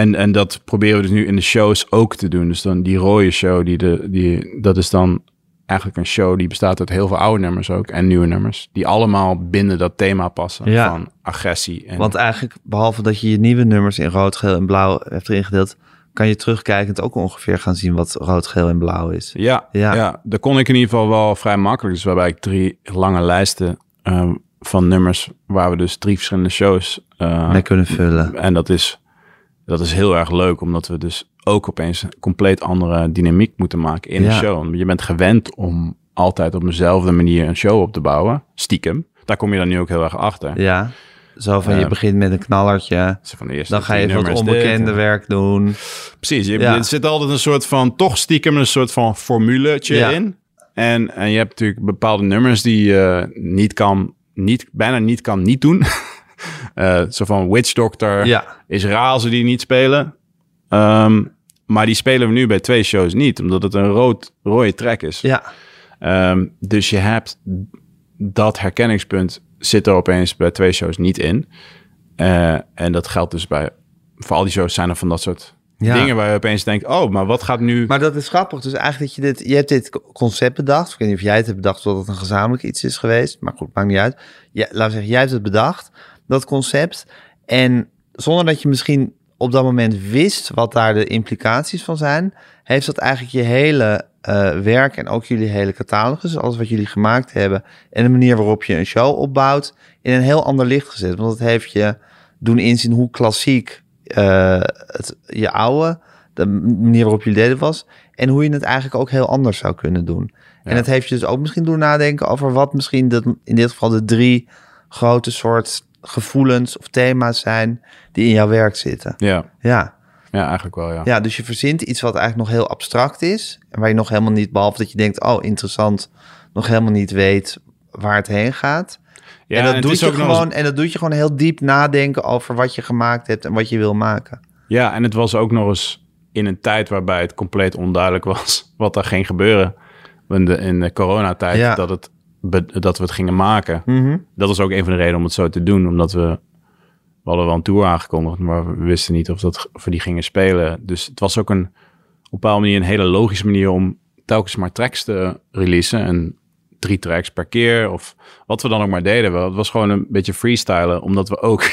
en, en dat proberen we dus nu in de shows ook te doen. Dus dan die rode show, die de, die, dat is dan eigenlijk een show die bestaat uit heel veel oude nummers ook. En nieuwe nummers. Die allemaal binnen dat thema passen Ja. van agressie. En, Want eigenlijk, behalve dat je je nieuwe nummers in rood, geel en blauw hebt erin gedeeld, kan je terugkijkend ook ongeveer gaan zien wat rood, geel en blauw is. Ja, Ja. ja. daar kon ik in ieder geval wel vrij makkelijk. Dus waarbij ik drie lange lijsten ehm, van nummers waar we dus drie verschillende shows eh, Mee kunnen vullen. en dat is, dat is heel erg leuk, omdat we dus ook opeens een compleet andere dynamiek moeten maken in Ja. een show. Je bent gewend om altijd op dezelfde manier een show op te bouwen, stiekem. Daar kom je dan nu ook heel erg achter. Ja. Zo van, je Eh, begint met een knallertje. Van de Dan ga je even wat dit onbekende en- werk doen. Precies, je, Ja. er zit altijd een soort van, toch stiekem een soort van formuletje Ja. in. En, en je hebt natuurlijk bepaalde nummers die je niet kan, niet, bijna niet kan niet doen. Eh, zo van Witch Doctor Ja. is raar als we die niet spelen. Ehm, maar die spelen we nu bij twee shows niet, omdat het een rood, rode track is. Ja. Ehm, dus je hebt dat herkenningspunt zit er opeens bij twee shows niet in. Eh, en dat geldt dus bij, voor al die shows zijn er van dat soort Ja. dingen waar je opeens denkt, oh, maar wat gaat nu... Maar dat is grappig. Dus eigenlijk dat je dit, je hebt dit concept bedacht. Ik weet niet of jij het hebt bedacht, of dat het een gezamenlijk iets is geweest. Maar goed, maakt niet uit. Ja, laten we zeggen, jij hebt het bedacht, dat concept. En zonder dat je misschien op dat moment wist wat daar de implicaties van zijn, heeft dat eigenlijk je hele eh, werk en ook jullie hele catalogus, alles wat jullie gemaakt hebben en de manier waarop je een show opbouwt, in een heel ander licht gezet. Want het heeft je doen inzien hoe klassiek eh, het, je oude, de manier waarop jullie deden was, en hoe je het eigenlijk ook heel anders zou kunnen doen. En het heeft je dus ook misschien doen nadenken over wat misschien de, in dit geval de drie grote soort gevoelens of thema's zijn die in jouw werk zitten. Ja, Ja. ja, eigenlijk wel, ja. Ja, dus je verzint iets wat eigenlijk nog heel abstract is. En waar je nog helemaal niet, behalve dat je denkt, oh interessant, nog helemaal niet weet waar het heen gaat. Ja, en, dat doet je eens- gewoon, en dat doet je gewoon heel diep nadenken over wat je gemaakt hebt en wat je wil maken. Ja, en het was ook nog eens in een tijd waarbij het compleet onduidelijk was wat er ging gebeuren. In de, in de coronatijd, Ja. dat, het, dat we het gingen maken. Mhm. Dat was ook een van de redenen om het zo te doen. Omdat we, we hadden wel een tour aangekondigd, maar we wisten niet of, dat, of we die gingen spelen. Dus het was ook een, op een bepaalde manier een hele logische manier om telkens maar tracks te releasen. En drie tracks per keer of wat we dan ook maar deden. Het was gewoon een beetje freestylen, omdat we ook...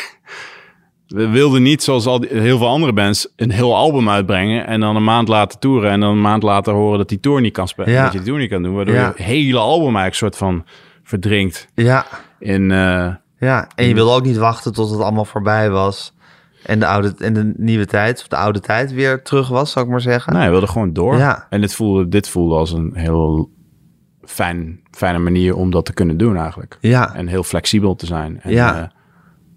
We wilden niet, zoals al die, heel veel andere bands, een heel album uitbrengen en dan een maand later toeren en dan een maand later horen dat die tour niet kan spelen, Ja. dat je die tour niet kan doen, waardoor Ja. je het hele album eigenlijk soort van verdrinkt Ja, in, eh, ja. En je wilde ook niet wachten tot het allemaal voorbij was. En de, oude, en de nieuwe tijd, of de oude tijd weer terug was, zou ik maar zeggen. nee, we wilden gewoon door. Ja. En dit voelde, dit voelde als een heel fijn, fijne manier om dat te kunnen doen eigenlijk. Ja. En heel flexibel te zijn. En, Ja. eh,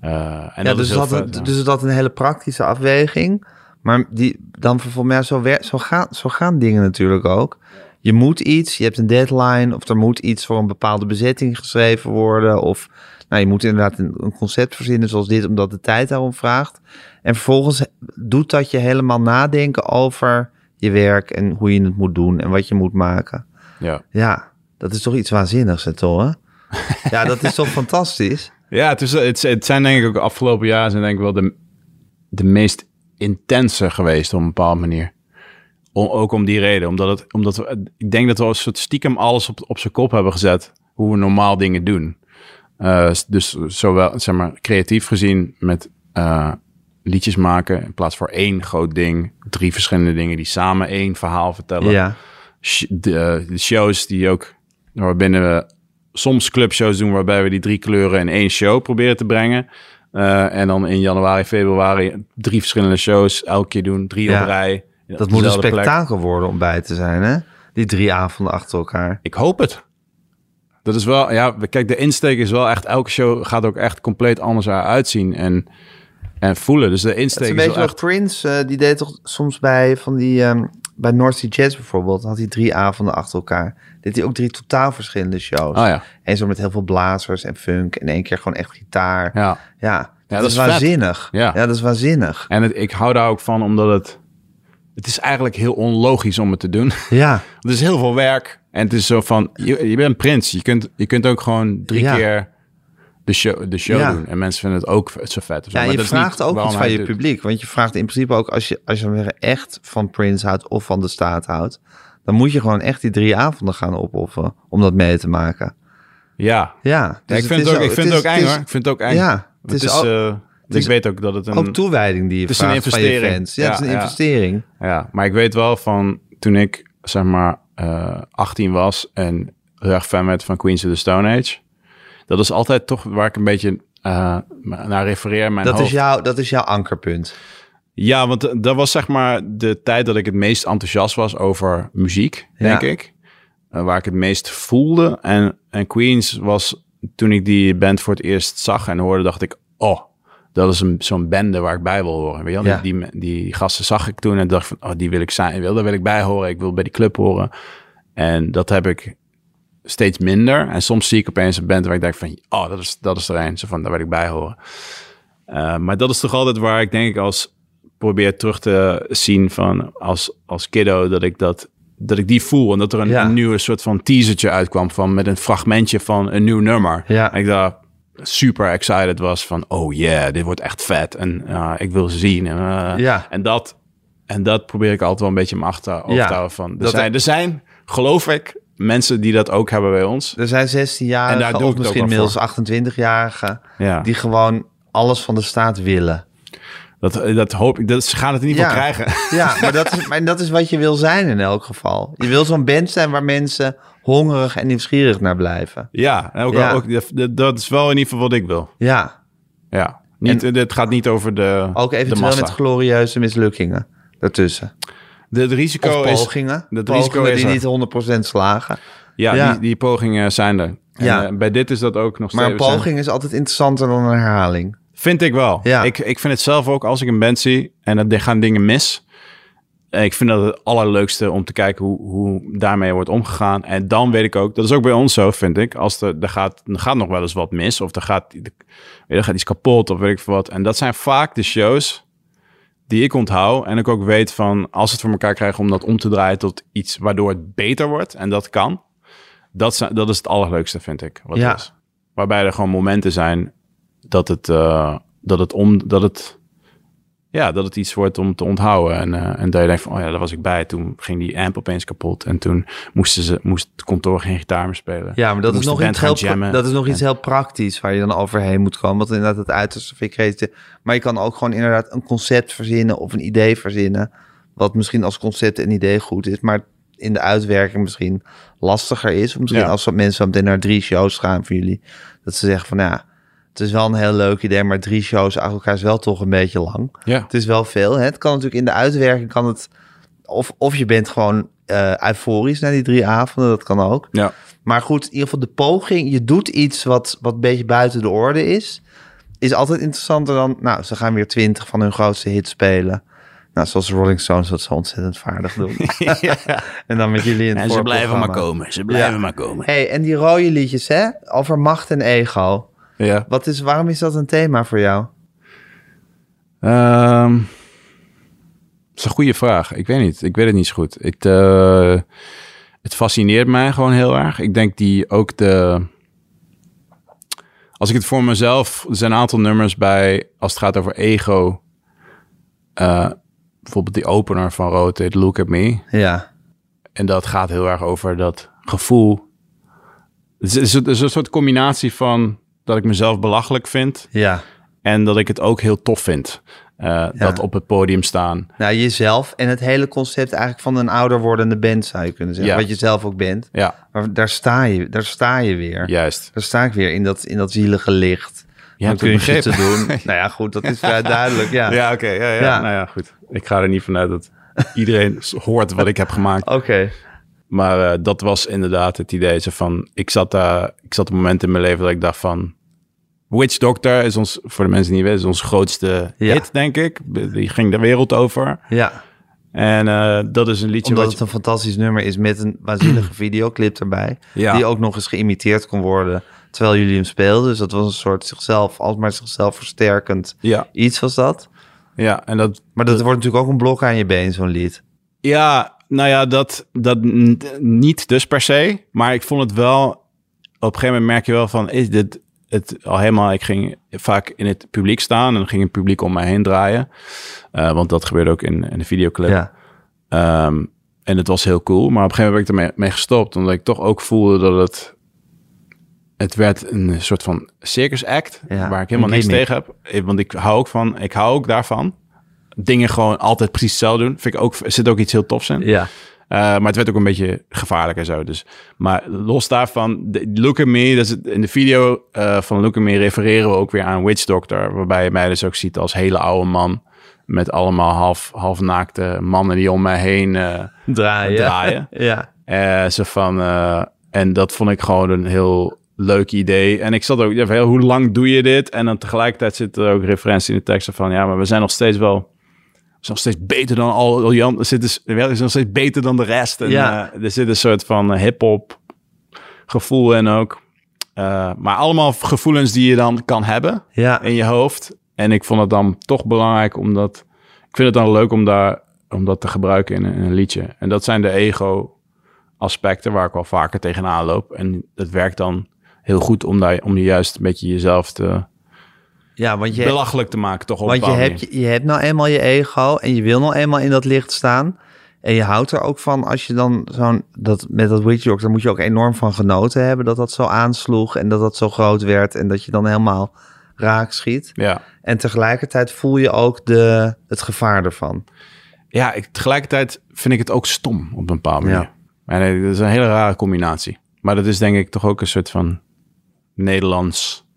eh, en ja, dat dus, het ja. dus had een hele praktische afweging. Maar die, dan volgens mij, zo, wer- zo, gaan, zo gaan dingen natuurlijk ook. Je moet iets, je hebt een deadline... of er moet iets voor een bepaalde bezetting geschreven worden... of nou, je moet inderdaad een, een concept verzinnen zoals dit... omdat de tijd daarom vraagt. En vervolgens doet dat je helemaal nadenken over je werk... en hoe je het moet doen en wat je moet maken. ja. Ja, dat is toch iets waanzinnigs, hè, Tolle? Ja, dat is toch fantastisch? Ja, het, is, het, het zijn denk ik ook de afgelopen jaren zijn denk ik wel de, de meest intense geweest op een bepaalde manier. Ook om die reden. Omdat, het, omdat we, ik denk dat we een soort stiekem alles op, op zijn kop hebben gezet. Hoe we normaal dingen doen. Eh, dus zowel, zeg maar, creatief gezien met eh, liedjes maken. In plaats voor één groot ding. Drie verschillende dingen die samen één verhaal vertellen Ja. de, de shows die ook waarbinnen we soms clubshows doen waarbij we die drie kleuren in één show proberen te brengen. Eh, en dan in januari, februari drie verschillende shows elke keer doen, drie Ja. op rij. Dat moet een plek. spektakel worden om bij te zijn, hè? Die drie avonden achter elkaar. Ik hoop het. Dat is wel, ja, kijk, de insteek is wel echt, elke show gaat ook echt compleet anders eruit zien en, en voelen. Dus de Het is insteek een is, beetje echt... Prince, eh, die deed toch soms bij van die... ehm, bij North Sea Jazz bijvoorbeeld, had hij drie avonden achter elkaar. Deed hij ook drie totaal verschillende shows. Oh ja, En zo met heel veel blazers en funk. En één keer gewoon echt gitaar. Ja, ja. dat, dat is is vet. waanzinnig. Ja. dat is waanzinnig. En het, ik hou daar ook van, omdat het... Het is eigenlijk heel onlogisch om het te doen. Ja, Het is heel veel werk. En het is zo van, je, je bent prins. Je kunt, je kunt ook gewoon drie keer de show, de show Ja. doen. En mensen vinden het ook zo vet. zo. ja Maar je dat is vraagt ook iets van je doet. publiek. Want je vraagt in principe ook, als je, als je echt van Prince houdt of van de staat houdt... dan moet je gewoon echt die drie avonden gaan opofferen om dat mee te maken. Ja, Ja, dus ja ik vind het, ook, ik vind het ook eng hoor. Ik vind het ook eng. Ja, het is, eh, is ik weet ook dat het een... Ook toewijding die je Het is een vraagt van je investering. Ja, het is een ja. investering. Ja, maar ik weet wel van toen ik zeg maar eh 18 was en heel erg fan werd van Queens of the Stone Age. Dat is altijd toch waar ik een beetje eh, naar refereer mijn Dat hoofd. is, jouw, dat is jouw ankerpunt. Ja, want eh, dat was zeg maar de tijd dat ik het meest enthousiast was over muziek, denk Ja. ik. Eh, waar ik het meest voelde. En, en Queens was, toen ik die band voor het eerst zag en hoorde, dacht ik, oh, dat is een, zo'n bende waar ik bij wil horen. Weet je wel? Ja. Die, die, die gasten zag ik toen en dacht van, oh, die wil ik zijn, wil, daar wil ik bij horen. Ik wil bij die club horen. En dat heb ik steeds minder. En soms zie ik opeens een band waar ik denk van, oh, dat is, dat is er een. Zo van, daar wil ik bij horen. Eh, maar dat is toch altijd waar ik denk ik als probeer terug te zien van als, als kiddo dat ik dat dat ik die voel en dat er een, Ja. een nieuwe soort van teasertje uitkwam van met een fragmentje van een nieuw nummer. Ja. En ik daar super excited was van oh yeah, dit wordt echt vet en uh, ik wil ze zien en, uh, Ja. en dat en dat probeer ik altijd wel een beetje mijn achter Ja. te houden van. Er Dat- zijn, er zijn, geloof ik, mensen die dat ook hebben bij ons. Er zijn En daar 16-jarigen doe ik misschien inmiddels 28-jarigen... Ja. die gewoon alles van de staat willen. Dat, dat hoop ik. Dat, ze gaan het in ieder geval Ja. krijgen. Ja, maar dat, is, maar dat is wat je wil zijn in elk geval. Je wil zo'n band zijn waar mensen hongerig en nieuwsgierig naar blijven. ja, en ook, Ja. ook dat, is wel in ieder geval wat ik wil. Ja, Ja. Niet, het gaat niet over de, ook de eventueel met glorieuze mislukkingen daartussen. De, het risico Of is... pogingen. dat pogingen risico is die er. niet 100% slagen. Ja, Ja. Die, die pogingen zijn er. En, Ja. eh, bij dit is dat ook nog Maar een steeds... zijn- poging is altijd interessanter dan een herhaling. Vind ik wel. Ja. Ik, ik vind het zelf ook, als ik een band zie en er gaan dingen mis... eh, Ik vind dat het allerleukste om te kijken hoe, hoe daarmee wordt omgegaan. En dan weet ik ook, dat is ook bij ons zo, vind ik. Als er, er, gaat, er gaat nog wel eens wat mis, of er gaat, er gaat iets kapot, of weet ik veel wat. En dat zijn vaak de shows die ik onthoud. En ik ook weet van, als het voor elkaar krijgen om dat om te draaien tot iets waardoor het beter wordt. En dat kan. Dat, zijn, dat is het allerleukste, vind ik. Wat Ja. is. Waarbij er gewoon momenten zijn dat het, eh, dat het om, dat het, ja, dat het iets wordt om te onthouden. En, eh, en dat je denkt van, oh ja, daar was ik bij. Toen ging die amp opeens kapot. En toen moesten ze, moest het kantoor geen gitaar meer spelen. Ja, maar dat is, nog iets heel, jammen. dat is nog iets heel praktisch waar je dan overheen moet komen. Want inderdaad het uiterste vind ik. Maar je kan ook gewoon inderdaad een concept verzinnen of een idee verzinnen. Wat misschien als concept en idee goed is, maar in de uitwerking misschien lastiger is. Of misschien Ja. als wat mensen meteen naar drie shows gaan voor jullie. Dat ze zeggen van nou ja, het is wel een heel leuk idee, maar drie shows achter elkaar is wel toch een beetje lang. Ja. Het is wel veel. Hè? Het kan natuurlijk in de uitwerking kan het. Of, of je bent gewoon eh euforisch na die drie avonden, dat kan ook. Ja. Maar goed, in ieder geval de poging, je doet iets wat, wat een beetje buiten de orde is, is altijd interessanter dan, nou, ze gaan weer twintig van hun grootste hits spelen. Nou, zoals Rolling Stones dat zo ontzettend vaardig doen. en dan met jullie in het En ze blijven maar komen. Ze blijven Ja. maar komen. hey, en die rode liedjes, hè? Over macht en ego. Ja. Wat is, waarom is dat een thema voor jou? Ehm, dat is een goede vraag. Ik weet niet. Ik weet het niet zo goed. Het, eh, het fascineert mij gewoon heel erg. Ik denk die ook de... als ik het voor mezelf... Er zijn een aantal nummers bij... Als het gaat over ego... eh, bijvoorbeeld die opener van Rotate, Look At Me. Ja. En dat gaat heel erg over dat gevoel. Het is, het is een soort combinatie van dat ik mezelf belachelijk vind... Ja. en dat ik het ook heel tof vind. eh, Dat op het podium staan. Nou, jezelf en het hele concept eigenlijk van een ouder wordende band zou je kunnen zeggen. Ja. Wat je zelf ook bent. Ja, Maar daar sta je, daar sta je weer. juist. Daar sta ik weer in dat, in dat zielige licht. Je Een hebt het kunstje te doen. nou ja, goed, dat is vrij duidelijk. Ja. Ja, oké. ja, ja. Ja. Nou ja, goed. Ik ga er niet vanuit dat iedereen hoort wat ik heb gemaakt. Oké. Maar eh, dat was inderdaad het idee. Zo van, ik, zat daar, ik zat op een moment in mijn leven dat ik dacht van... Witch Doctor is ons, voor de mensen die niet weten, is onze grootste Ja. hit, denk ik. Die ging de wereld over. Ja, En eh, dat is een liedje omdat wat het een fantastisch nummer is met een waanzinnige videoclip erbij. Ja. Die ook nog eens geïmiteerd kon worden terwijl jullie hem speelden. Dus dat was een soort zichzelf, alsmaar zichzelf versterkend Ja, iets was dat. ja, en dat, Maar dat wordt natuurlijk ook een blok aan je been, zo'n lied. Ja, nou ja, dat, dat niet dus per se. Maar ik vond het wel... Op een gegeven moment merk je wel van... Is dit het al helemaal... Ik ging vaak in het publiek staan... en dan ging het publiek om mij heen draaien. Eh, want dat gebeurde ook in, in de videoclip. Ja. Ehm, en het was heel cool. Maar op een gegeven moment ben ik ermee mee gestopt. Omdat ik toch ook voelde dat het... Het werd een soort van circus act. Ja, waar ik helemaal niks tegen heb. Eh, Want ik hou ook van... Ik hou ook daarvan. Dingen gewoon altijd precies hetzelfde doen. Vind ik ook, zit ook iets heel tofs in. Ja. Uh, maar het werd ook een beetje gevaarlijk en zo. Dus. Maar los daarvan, de, Look at Me, dat is het, in de video uh, van Look at Me refereren we ook weer aan Witch Doctor. Waarbij je mij dus ook ziet als hele oude man. Met allemaal half, half naakte mannen die om mij heen uh, Draaien. draaien. Ja. Zo van, en dat vond ik gewoon een heel leuk idee. En ik zat ook, ja, van, hoe lang doe je dit? En dan tegelijkertijd zit er ook referentie in de teksten van, ja, maar we zijn nog steeds wel is nog steeds beter dan al Jan. Er zit dus, is nog steeds beter dan de rest. En, Ja. uh, er zit een soort van hip-hop gevoel in ook. Uh, maar allemaal gevoelens die je dan kan hebben Ja. in je hoofd. En ik vond het dan toch belangrijk omdat ik vind het dan leuk om daar om dat te gebruiken in een, in een liedje. En dat zijn de ego aspecten waar ik wel vaker tegenaan loop. En het werkt dan heel goed om daar om je juist een beetje jezelf te Ja, want je, belachelijk te maken, toch op want je hebt, je hebt nou eenmaal je ego en je wil nou eenmaal in dat licht staan. En je houdt er ook van als je dan zo'n, dat met dat Witch Doctor moet je ook enorm van genoten hebben dat dat zo aansloeg en dat dat zo groot werd en dat je dan helemaal raak schiet. Ja. En tegelijkertijd voel je ook de, het gevaar ervan. Ja, ik, tegelijkertijd vind ik het ook stom op een bepaalde manier. Ja. En dat is een hele rare combinatie. Maar dat is denk ik toch ook een soort van Nederlands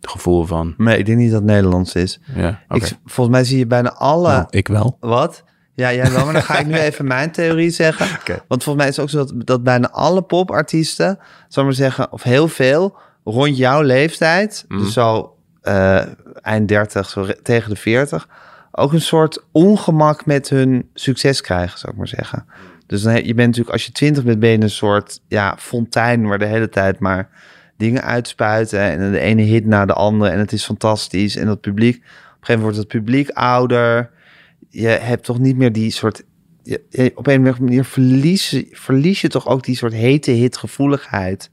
gevoel van. Nee, ik denk niet dat het Nederlands is. Ja. Ik, volgens mij zie je bijna alle... Nou, ik wel. Wat? Ja, jij wel, maar dan ga ik nu even mijn theorie zeggen. Oké. Want volgens mij is het ook zo dat, dat bijna alle popartiesten, zal ik maar zeggen, of heel veel, rond jouw leeftijd, Mhm. dus zo eh, eind 30, zo tegen de 40, ook een soort ongemak met hun succes krijgen, zou ik maar zeggen. Dus dan, je bent natuurlijk, als je 20 bent, ben je een soort ja, fontein waar de hele tijd maar dingen uitspuiten en de ene hit na de andere en het is fantastisch en dat publiek, op een gegeven moment wordt het publiek ouder je hebt toch niet meer die soort. Op een of andere manier verlies, verlies je toch ook die soort hete hitgevoeligheid.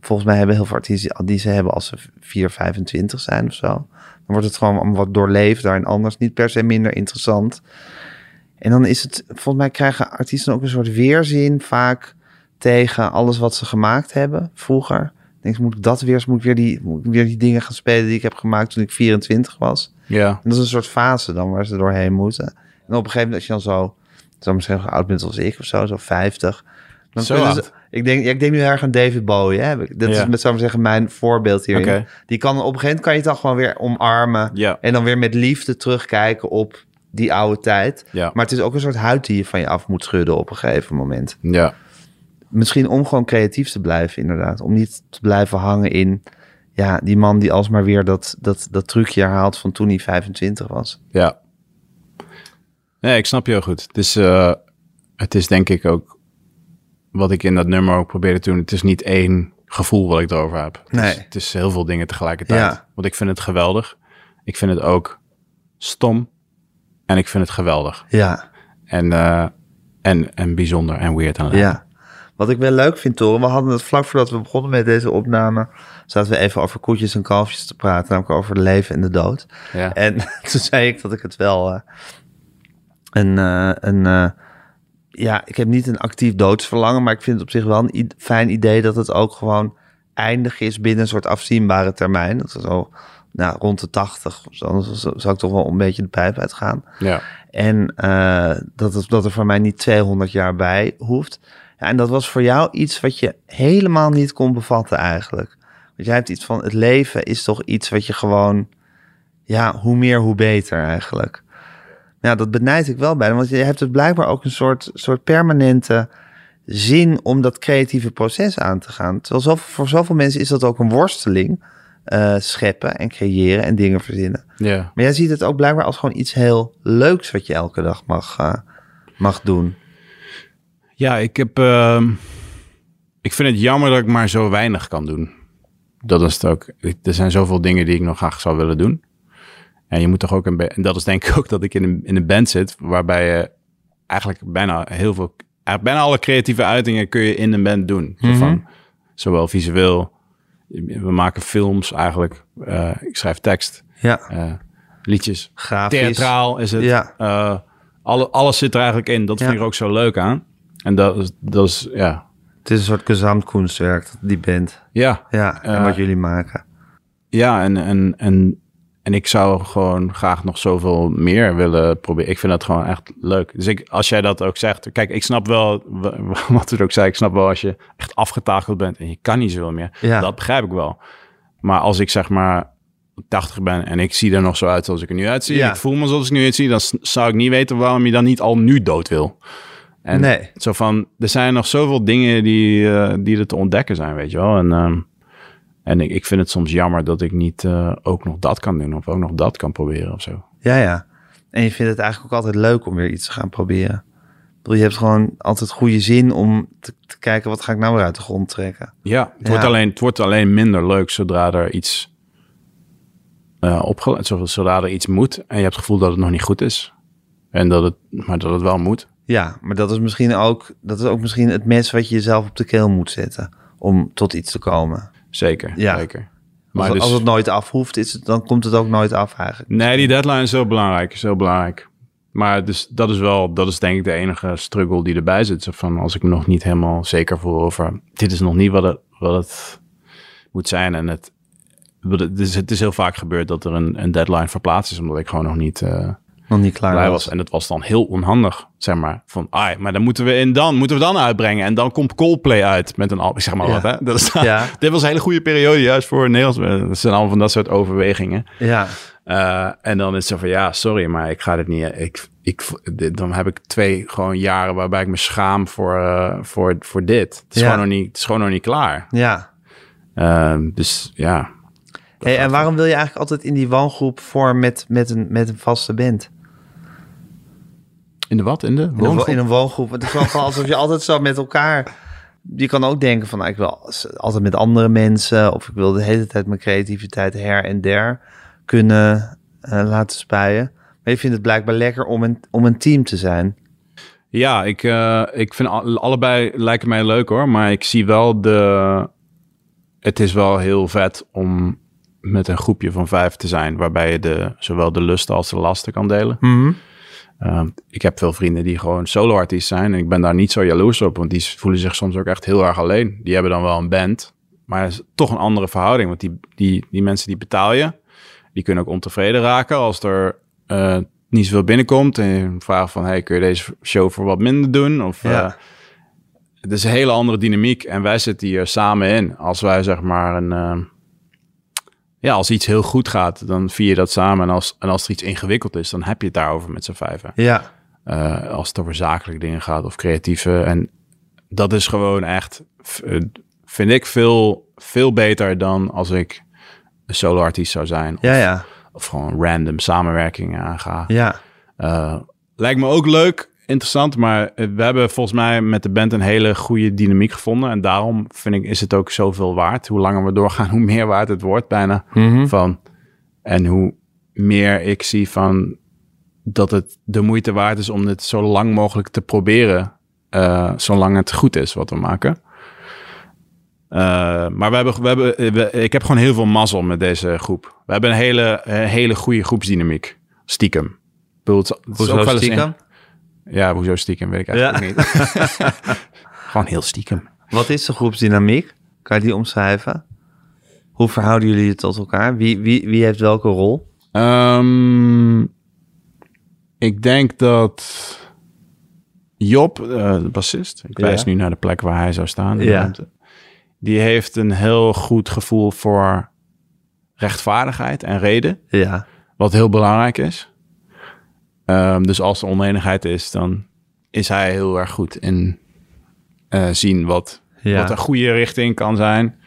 Volgens mij hebben heel veel artiesten die ze hebben als ze 4, 25 zijn of zo. Dan wordt het gewoon allemaal wat doorleefder en anders. Niet per se minder interessant. En dan is het, volgens mij krijgen artiesten ook een soort weerzin vaak tegen alles wat ze gemaakt hebben vroeger. Ik denk, moet ik dat weer, moet ik weer die, moet ik weer die dingen gaan spelen die ik heb gemaakt toen ik 24 was. Ja. En dat is een soort fase dan waar ze doorheen moeten. En op een gegeven moment, als je dan zo, zo misschien oud bent als ik of zo, zo 50. Dan Zo ze- ik, denk, ja, ik denk nu erg aan David Bowie. Hè? Dat Ja. is met, zou ik zeggen, mijn voorbeeld hierin. Oké. Die kan op een gegeven moment kan je het dan gewoon weer omarmen. Ja. En dan weer met liefde terugkijken op die oude tijd. Ja. Maar het is ook een soort huid die je van je af moet schudden op een gegeven moment. Ja. Misschien om gewoon creatief te blijven, inderdaad. Om niet te blijven hangen in ja, die man die alsmaar weer dat, dat, dat trucje herhaalt van toen hij 25 was. Ja. Nee, ik snap je heel goed. Het is, eh, het is denk ik ook wat ik in dat nummer ook probeerde te doen. Het is niet één gevoel wat ik erover heb. Het, Nee. is, het is heel veel dingen tegelijkertijd. Ja. Want ik vind het geweldig. Ik vind het ook stom. En ik vind het geweldig. Ja, En, eh, en, en bijzonder en weird en leuk. ja. Wat ik wel leuk vind, Toren, we hadden het vlak voordat we begonnen met deze opname, zaten we even over koetjes en kalfjes te praten, namelijk over het leven en de dood. Ja. En toen zei ik dat ik het wel eh, een, eh, een eh, ja, ik heb niet een actief doodsverlangen, maar ik vind het op zich wel een fijn idee dat het ook gewoon eindig is binnen een soort afzienbare termijn. Dat is zo, nou, rond de 80 of zo, dan zou ik toch wel een beetje de pijp uitgaan. Ja. En dat, het, dat er voor mij niet 200 jaar bij hoeft. Ja, en dat was voor jou iets wat je helemaal niet kon bevatten eigenlijk. Want jij hebt iets van het leven is toch iets wat je gewoon, ja, hoe meer hoe beter eigenlijk. Ja, dat benijd ik wel bij, want je hebt het blijkbaar ook een soort, soort permanente zin om dat creatieve proces aan te gaan. Terwijl zoveel, voor zoveel mensen is dat ook een worsteling. eh, scheppen en creëren en dingen verzinnen. Ja. Maar jij ziet het ook blijkbaar als gewoon iets heel leuks wat je elke dag mag, eh, mag doen. Ja, ik heb. ehm, ik vind het jammer dat ik maar zo weinig kan doen. Dat is het ook. Er zijn zoveel dingen die ik nog graag zou willen doen. En je moet toch ook een. En dat is denk ik ook dat ik in een, in een band zit. waarbij je eigenlijk bijna heel veel. Bijna alle creatieve uitingen kun je in een band doen. Zo van, zowel visueel. We maken films eigenlijk. eh, ik schrijf tekst. Ja, eh, liedjes. grafisch. Theatraal is het. Ja. Eh, alle, alles zit er eigenlijk in. Dat vind ik er ook zo leuk aan. En dat is, dat is ja. Het is een soort gezamtkunstwerk, die band. Ja, Ja, en Eh, wat jullie maken. ja en, en, en, en ik zou gewoon graag nog zoveel meer willen proberen. Ik vind dat gewoon echt leuk. Dus ik, als jij dat ook zegt, kijk, ik snap wel wa- wat u ook zei. Ik snap wel als je echt afgetakeld bent en je kan niet zoveel meer. Ja. Dat begrijp ik wel. Maar als ik zeg maar 80 ben en ik zie er nog zo uit zoals ik er nu uitzie. Ja. Ik voel me zoals ik nu uitzie. Dan zou ik niet weten waarom je dan niet al nu dood wil. En Nee. zo van, er zijn nog zoveel dingen die, eh, die er te ontdekken zijn, weet je wel. En, ehm, en ik, ik vind het soms jammer dat ik niet eh, ook nog dat kan doen. Of ook nog dat kan proberen of zo. Ja, ja. En je vindt het eigenlijk ook altijd leuk om weer iets te gaan proberen. Ik bedoel, je hebt gewoon altijd goede zin om te, te kijken... wat ga ik nou weer uit de grond trekken. Ja, het, Ja. Wordt alleen, het wordt alleen minder leuk zodra er iets uh, opgeleid, zodra er iets moet. En je hebt het gevoel dat het nog niet goed is. En dat het, maar dat het wel moet. Ja, maar dat is misschien ook, dat is ook misschien het mes wat je jezelf op de keel moet zetten... om tot iets te komen. Zeker, Ja. zeker. Maar als, dus, als het nooit af hoeft, is het, dan komt het ook nooit af eigenlijk. nee, die deadline is heel belangrijk. Is heel belangrijk. Maar dus, dat is wel, dat is denk ik de enige struggle die erbij zit. Zo van als ik me nog niet helemaal zeker voel over... dit is nog niet wat het, wat het moet zijn. En het, het, is, het is heel vaak gebeurd dat er een, een deadline verplaatst is... omdat ik gewoon nog niet... uh, Nog niet klaar was. was. En het was dan heel onhandig, zeg maar. Van, ah, maar dan moeten we in dan, moeten we dan uitbrengen. En dan komt Coldplay uit met een album. Ik zeg maar Ja. wat, hè. Dat is, Ja. dit was een hele goede periode juist voor Nederlands. Dat zijn allemaal van dat soort overwegingen. Ja, Uh, en dan is het zo van, ja, sorry, maar ik ga dit niet... Ik, ik, dit, dan heb ik twee gewoon jaren waarbij ik me schaam voor, uh, voor, voor dit. Het is, Ja. gewoon nog niet, het is gewoon nog niet klaar. ja. Uh, dus ja, Hey, en waarom wil je eigenlijk altijd in die woongroep voor met, met, een, met een vaste band? In de wat? In de In een, wo- woongroep? in een woongroep. Het is wel gewoon alsof je altijd zo met elkaar... Je kan ook denken van, nou, ik wil altijd met andere mensen... of ik wil de hele tijd mijn creativiteit her en der kunnen uh, laten spuien. Maar je vindt het blijkbaar lekker om een, om een team te zijn. Ja, ik, uh, ik vind alle, allebei lijken mij leuk hoor. Maar ik zie wel de... Het is wel heel vet om met een groepje van vijf te zijn... waarbij je de, zowel de lusten als de lasten kan delen. Mm -hmm. Uh, ik heb veel vrienden die gewoon solo-artiest zijn. En ik ben daar niet zo jaloers op, want die voelen zich soms ook echt heel erg alleen. Die hebben dan wel een band, maar het is toch een andere verhouding. Want die, die, die mensen die betaal je, die kunnen ook ontevreden raken als er uh, niet zoveel binnenkomt. En je vraagt van, hey, kun je deze show voor wat minder doen? Of, ja. uh, het is een hele andere dynamiek. En wij zitten hier samen in. Als wij zeg maar een... Ja, als iets heel goed gaat, dan vier je dat samen. En als, en als er iets ingewikkeld is, dan heb je het daarover met z'n vijven. Ja. Uh, als het over zakelijke dingen gaat of creatieve. En dat is gewoon echt, vind ik, veel, veel beter dan als ik een solo-artiest zou zijn. Of, ja, ja. of gewoon random samenwerkingen aanga. Ja. Uh, lijkt me ook leuk, interessant, maar we hebben volgens mij met de band een hele goede dynamiek gevonden. En daarom vind ik, is het ook zoveel waard. Hoe langer we doorgaan, hoe meer waard het wordt bijna. Mm -hmm. van, en hoe meer ik zie van dat het de moeite waard is om dit zo lang mogelijk te proberen. eh, zolang het goed is wat we maken. Eh, maar we hebben, we hebben, we- ik heb gewoon heel veel mazzel met deze groep. We hebben een hele, eh, hele goede groepsdynamiek. Stiekem. Ik bedoel, het- het is ook wel stiekem? Ja, hoezo stiekem, weet ik eigenlijk niet. gewoon heel stiekem. Wat is de groepsdynamiek? Kan je die omschrijven? Hoe verhouden jullie je tot elkaar? Wie, wie, wie heeft welke rol? Ehm, ik denk dat Job, eh, de bassist, ik Ja. wijs nu naar de plek waar hij zou staan. Ja. ruimte, Die heeft een heel goed gevoel voor rechtvaardigheid en reden, Ja, wat heel belangrijk is. Ehm, dus als er oneenigheid is, dan is hij heel erg goed in eh, zien wat, ja. wat een goede richting kan zijn.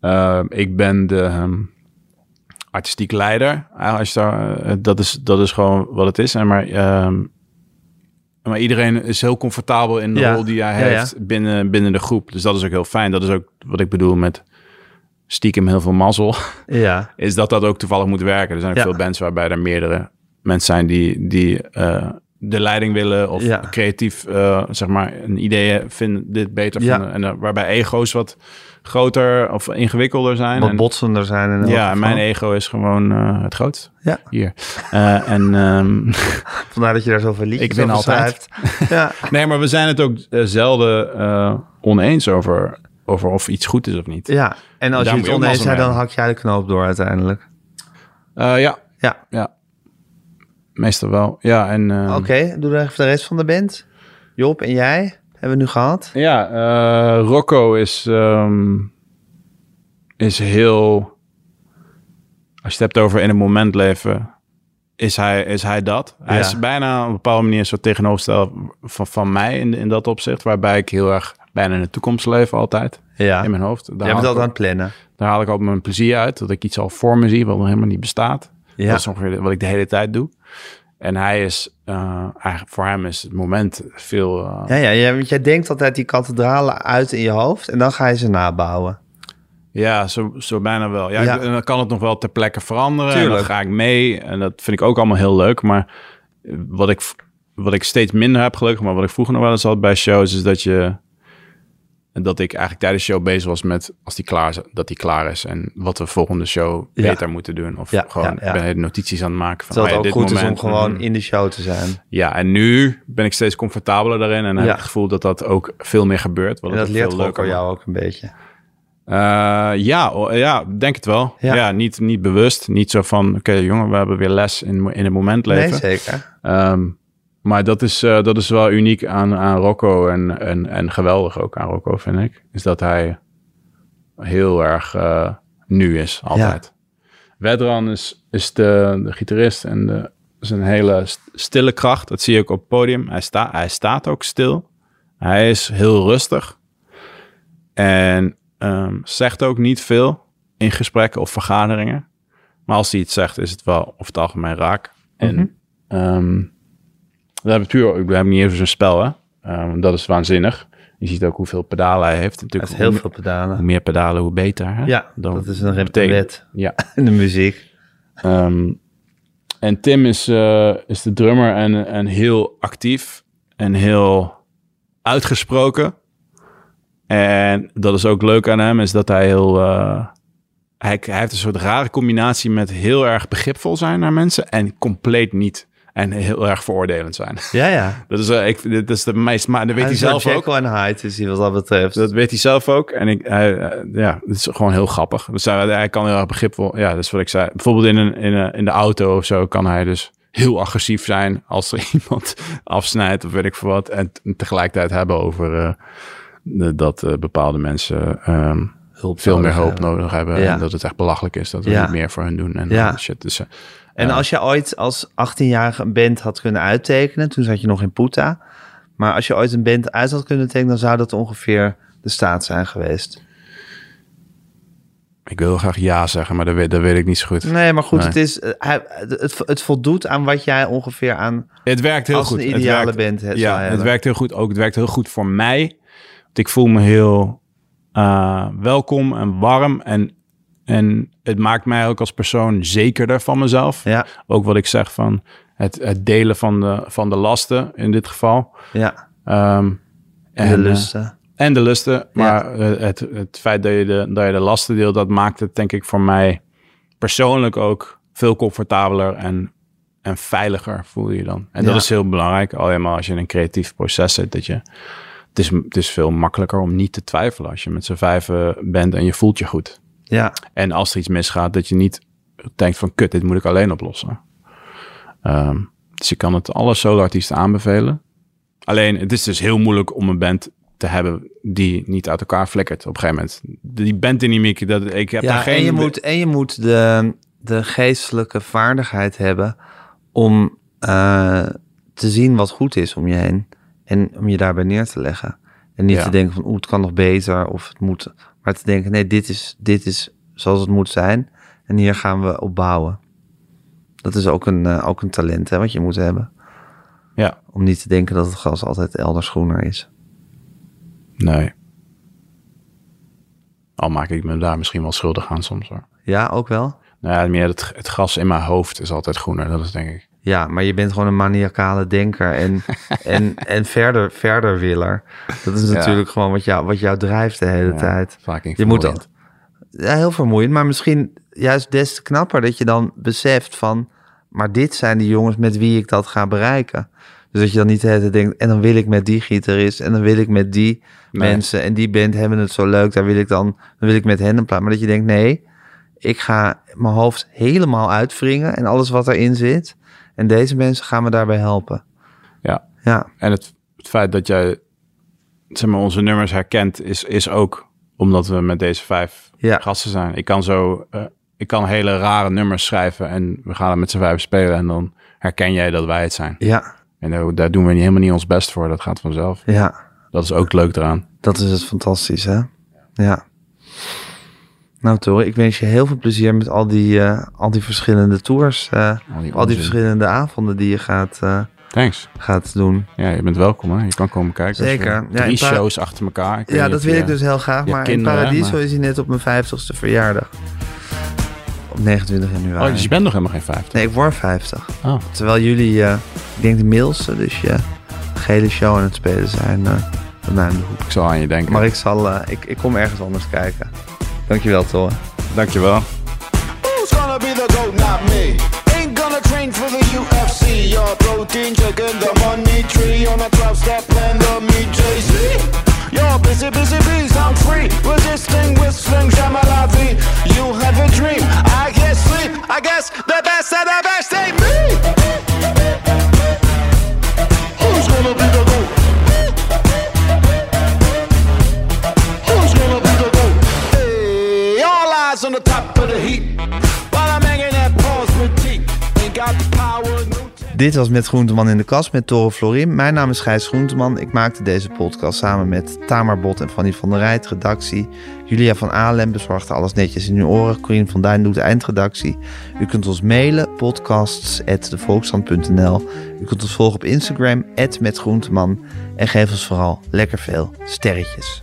Ehm, ik ben de ehm, artistiek leider. Eigenlijk Als daar, eh, dat, is, dat is gewoon wat het is. En maar, maar iedereen is heel comfortabel in de Ja. rol die hij Ja, heeft Binnen, binnen de groep. Dus dat is ook heel fijn. Dat is ook wat ik bedoel met stiekem heel veel mazzel. ja. Is dat dat ook toevallig moet werken. Er zijn ook veel bands waarbij er meerdere mensen zijn die, die eh, de leiding willen. Of Ja. creatief, eh, zeg maar, een idee vinden dit beter Ja. vinden. En eh, waarbij ego's wat groter of ingewikkelder zijn. Wat En- botsender zijn. In ja, mijn ego is gewoon het grootst. Ja. Hier. En ehm, Vandaar dat je daar zoveel liedjes Ik over altijd. ja. nee, maar we zijn het ook zelden oneens over, over of iets goed is of niet. ja, en als Daar je het oneens bent, dan hak jij de knoop door uiteindelijk. Ja, Ja, ja. Meestal wel. Ja, en... ehm, oké. Doe dan even de rest van de band. Job en jij hebben we nu gehad. Ja, eh, Rocco is, ehm, is heel... Als je het hebt over in het moment leven, is hij, is hij dat. Hij Ja. is bijna op een bepaalde manier zo tegenoverstel van, van mij in, in dat opzicht. Waarbij ik heel erg bijna in de toekomst leef altijd. Ja, In mijn hoofd. Daar jij haal, bent altijd aan het plannen. daar haal ik ook mijn plezier uit. Dat ik iets al voor me zie wat nog helemaal niet bestaat. Ja. Dat is ongeveer wat ik de hele tijd doe. En hij is, eh, eigenlijk voor hem is het moment veel... eh, Ja, ja, ja, want jij denkt altijd die kathedralen uit in je hoofd en dan ga je ze nabouwen. Ja, zo, zo bijna wel. Ja, Ja. ik- en dan kan het nog wel ter plekke veranderen. En dan ga ik mee. En dat vind ik ook allemaal heel leuk. Maar wat ik, wat ik steeds minder heb gelukkig, maar wat ik vroeger nog wel eens had bij shows, is dat je en dat ik eigenlijk tijdens de show bezig was met als die klaar is, dat die klaar is en wat we volgende show Ja. beter moeten doen. Of Ja, gewoon ja, ben hele notities aan het maken van oh het ook dit goed moment, is om gewoon mhm. in de show te zijn. Ja, en nu ben ik steeds comfortabeler daarin en heb ik het gevoel dat dat ook veel meer gebeurt. Wat En dat leert veel ook leuker jou ook een beetje. eh, ja, ja, denk het wel. Ja. Ja, niet, niet bewust. Niet zo van, oké jongen, we hebben weer les in, in het moment leven. Nee, zeker. Ehm, maar dat is, eh, dat is wel uniek aan, aan Rocco en, en, en geweldig ook aan Rocco, vind ik. Is dat hij heel erg eh, nu is, altijd. Wedran is, is de, de gitarist en de, is een hele st- stille kracht. Dat zie je ook op het podium. Hij, sta, hij staat ook stil. Hij is heel rustig. En ehm, zegt ook niet veel in gesprekken of vergaderingen. Maar als hij iets zegt, is het wel over het algemeen raak. En ehm, we hebben puur, we hebben niet even zo'n spel, hè. Ehm, dat is waanzinnig. Je ziet ook hoeveel pedalen hij heeft. Natuurlijk, heel hoe, veel hoe pedalen. meer pedalen, hoe beter. Hè? Ja, Dan dat is een wet Ja. in de muziek. Ehm, en Tim is, eh, is de drummer en, en heel actief en heel uitgesproken. En dat is ook leuk aan hem, is dat hij heel... eh, hij, hij heeft een soort rare combinatie met heel erg begripvol zijn naar mensen en compleet niet. En heel erg veroordelend zijn. Ja, ja. Dat is, eh, ik, dat is de meest... Maar dat weet hij zelf ook. En Hyde is hij wat dat betreft. Dat weet hij zelf ook. En ik, hij, eh, ja, het is gewoon heel grappig. Dus hij, hij kan heel erg begripvol. Ja, dat is wat ik zei. Bijvoorbeeld in, een, in, een, in de auto of zo kan hij dus heel agressief zijn als er iemand afsnijdt of weet ik veel wat. En tegelijkertijd hebben over eh, de- dat bepaalde mensen ehm, hulp veel meer hulp nodig hebben. Ja. En dat het echt belachelijk is dat we Ja. niet meer voor hen doen. En Ja. shit. Dus, En Ja. als je ooit als 18-jarige een band had kunnen uittekenen, toen zat je nog in Puta. Maar als je ooit een band uit had kunnen tekenen, dan zou dat ongeveer de staat zijn geweest. ik wil heel graag ja zeggen, maar dat weet, dat weet ik niet zo goed. Nee, maar goed, Nee. Het, is, het, het voldoet aan wat jij ongeveer aan Het werkt heel als goed. een Het ideale werkt- band het zou Ja, het werkt heel goed. Ook het werkt heel goed voor mij. Want ik voel me heel eh, welkom en warm. En, en het maakt mij ook als persoon zekerder van mezelf. Ja, Ook wat ik zeg van het, het delen van de, van de lasten in dit geval. ja, Ehm, En de eh, lusten. en de lusten. Maar eh, het, het feit dat je, de, dat je de lasten deelt, dat maakt het denk ik voor mij persoonlijk ook veel comfortabeler en, en veiliger voel je dan. En dat is heel belangrijk. Alleen maar als je in een creatief proces zit, dat je... Het is, het is veel makkelijker om niet te twijfelen als je met z'n vijven bent en je voelt je goed. Ja, En als er iets misgaat, dat je niet denkt van kut, dit moet ik alleen oplossen. Ehm, dus je kan het alle solo-artiesten aanbevelen. Alleen, het is dus heel moeilijk om een band te hebben die niet uit elkaar flikkert op een gegeven moment. Die banddynamiek, dat, ik heb daar geen... en je moet, en je moet de, de geestelijke vaardigheid hebben om eh, te zien wat goed is om je heen. En om je daarbij neer te leggen. En niet Ja. te denken van, oeh, het kan nog beter of het moet. Maar te denken, nee, dit is, dit is zoals het moet zijn. En hier gaan we op bouwen. Dat is ook een, eh, ook een talent hè, wat je moet hebben. Ja, Om niet te denken dat het gras altijd elders groener is. nee. Al maak ik me daar misschien wel schuldig aan soms hoor. Ja, ook wel? Nou ja, meer het, het gras in mijn hoofd is altijd groener. Dat is denk ik. Ja, maar je bent gewoon een maniacale denker en, en, en verder, verder willer. Dat is Ja. natuurlijk gewoon wat jou, wat jou drijft de hele Ja, tijd. Vaak Je moet. Ja, heel vermoeiend, maar misschien juist des te knapper dat je dan beseft van... maar dit zijn die jongens met wie ik dat ga bereiken. Dus dat je dan niet de hele tijd denkt... en dan wil ik met die gitarist en dan wil ik met die Nee. mensen... en die band hebben het zo leuk, daar wil ik dan, dan wil ik met hen een plaat. Maar dat je denkt, nee, ik ga mijn hoofd helemaal uitwringen... en alles wat erin zit. En deze mensen gaan me daarbij helpen. Ja. Ja, En het, het feit dat jij zeg maar, onze nummers herkent, is, is ook omdat we met deze vijf Ja. gasten zijn. Ik kan zo, eh, ik kan hele rare nummers schrijven en we gaan het met z'n vijf spelen en dan herken jij dat wij het zijn. ja, En daar, daar doen we niet, helemaal niet ons best voor, dat gaat vanzelf. ja. Dat is ook leuk eraan. Dat is het fantastisch, hè? Ja. Nou, Tore, ik wens je heel veel plezier met al die, eh, al die verschillende tours. eh, Al die al die onzin. verschillende avonden die je gaat, eh, Thanks. gaat doen. Ja, je bent welkom hè. Je kan komen kijken. Zeker. Ja, Drie in shows achter elkaar. Ik Ja, dat wil ik dus heel graag. Maar kinderen, in Paradiso maar- is hij net op mijn 50ste verjaardag. Op 29 januari. Oh, dus je bent nog helemaal geen vijftig. Nee, ik word 50. Oh. Terwijl jullie, ik denk de middelste, dus je gele show aan het spelen zijn bij mij om de hoek. Ik zal aan je denken. Maar ik, zal, ik, ik kom ergens anders kijken. Dankjewel, Tore. Dankjewel. Who's gonna be the GOAT? Not me. Ain't gonna train for the UFC. Your protein chicken, the money tree on a 12 step plan, the me JC. You're busy, busy bees, I'm free. Resisting whistling Shamalavi. You have a dream, I can't sleep. I guess the best of the best ain't me. Dit was Met Groenteman in de Kast met Tore Florim. Mijn naam is Gijs Groenteman. Ik maakte deze podcast samen met Tamar Bot en Fanny van der Rijt, redactie. Julia van Alem bezorgde alles netjes in uw oren. Corine van Duin doet de eindredactie. U kunt ons mailen, podcasts.devolksstand.nl. U kunt ons volgen op Instagram, @metgroenteman. En geef ons vooral lekker veel sterretjes.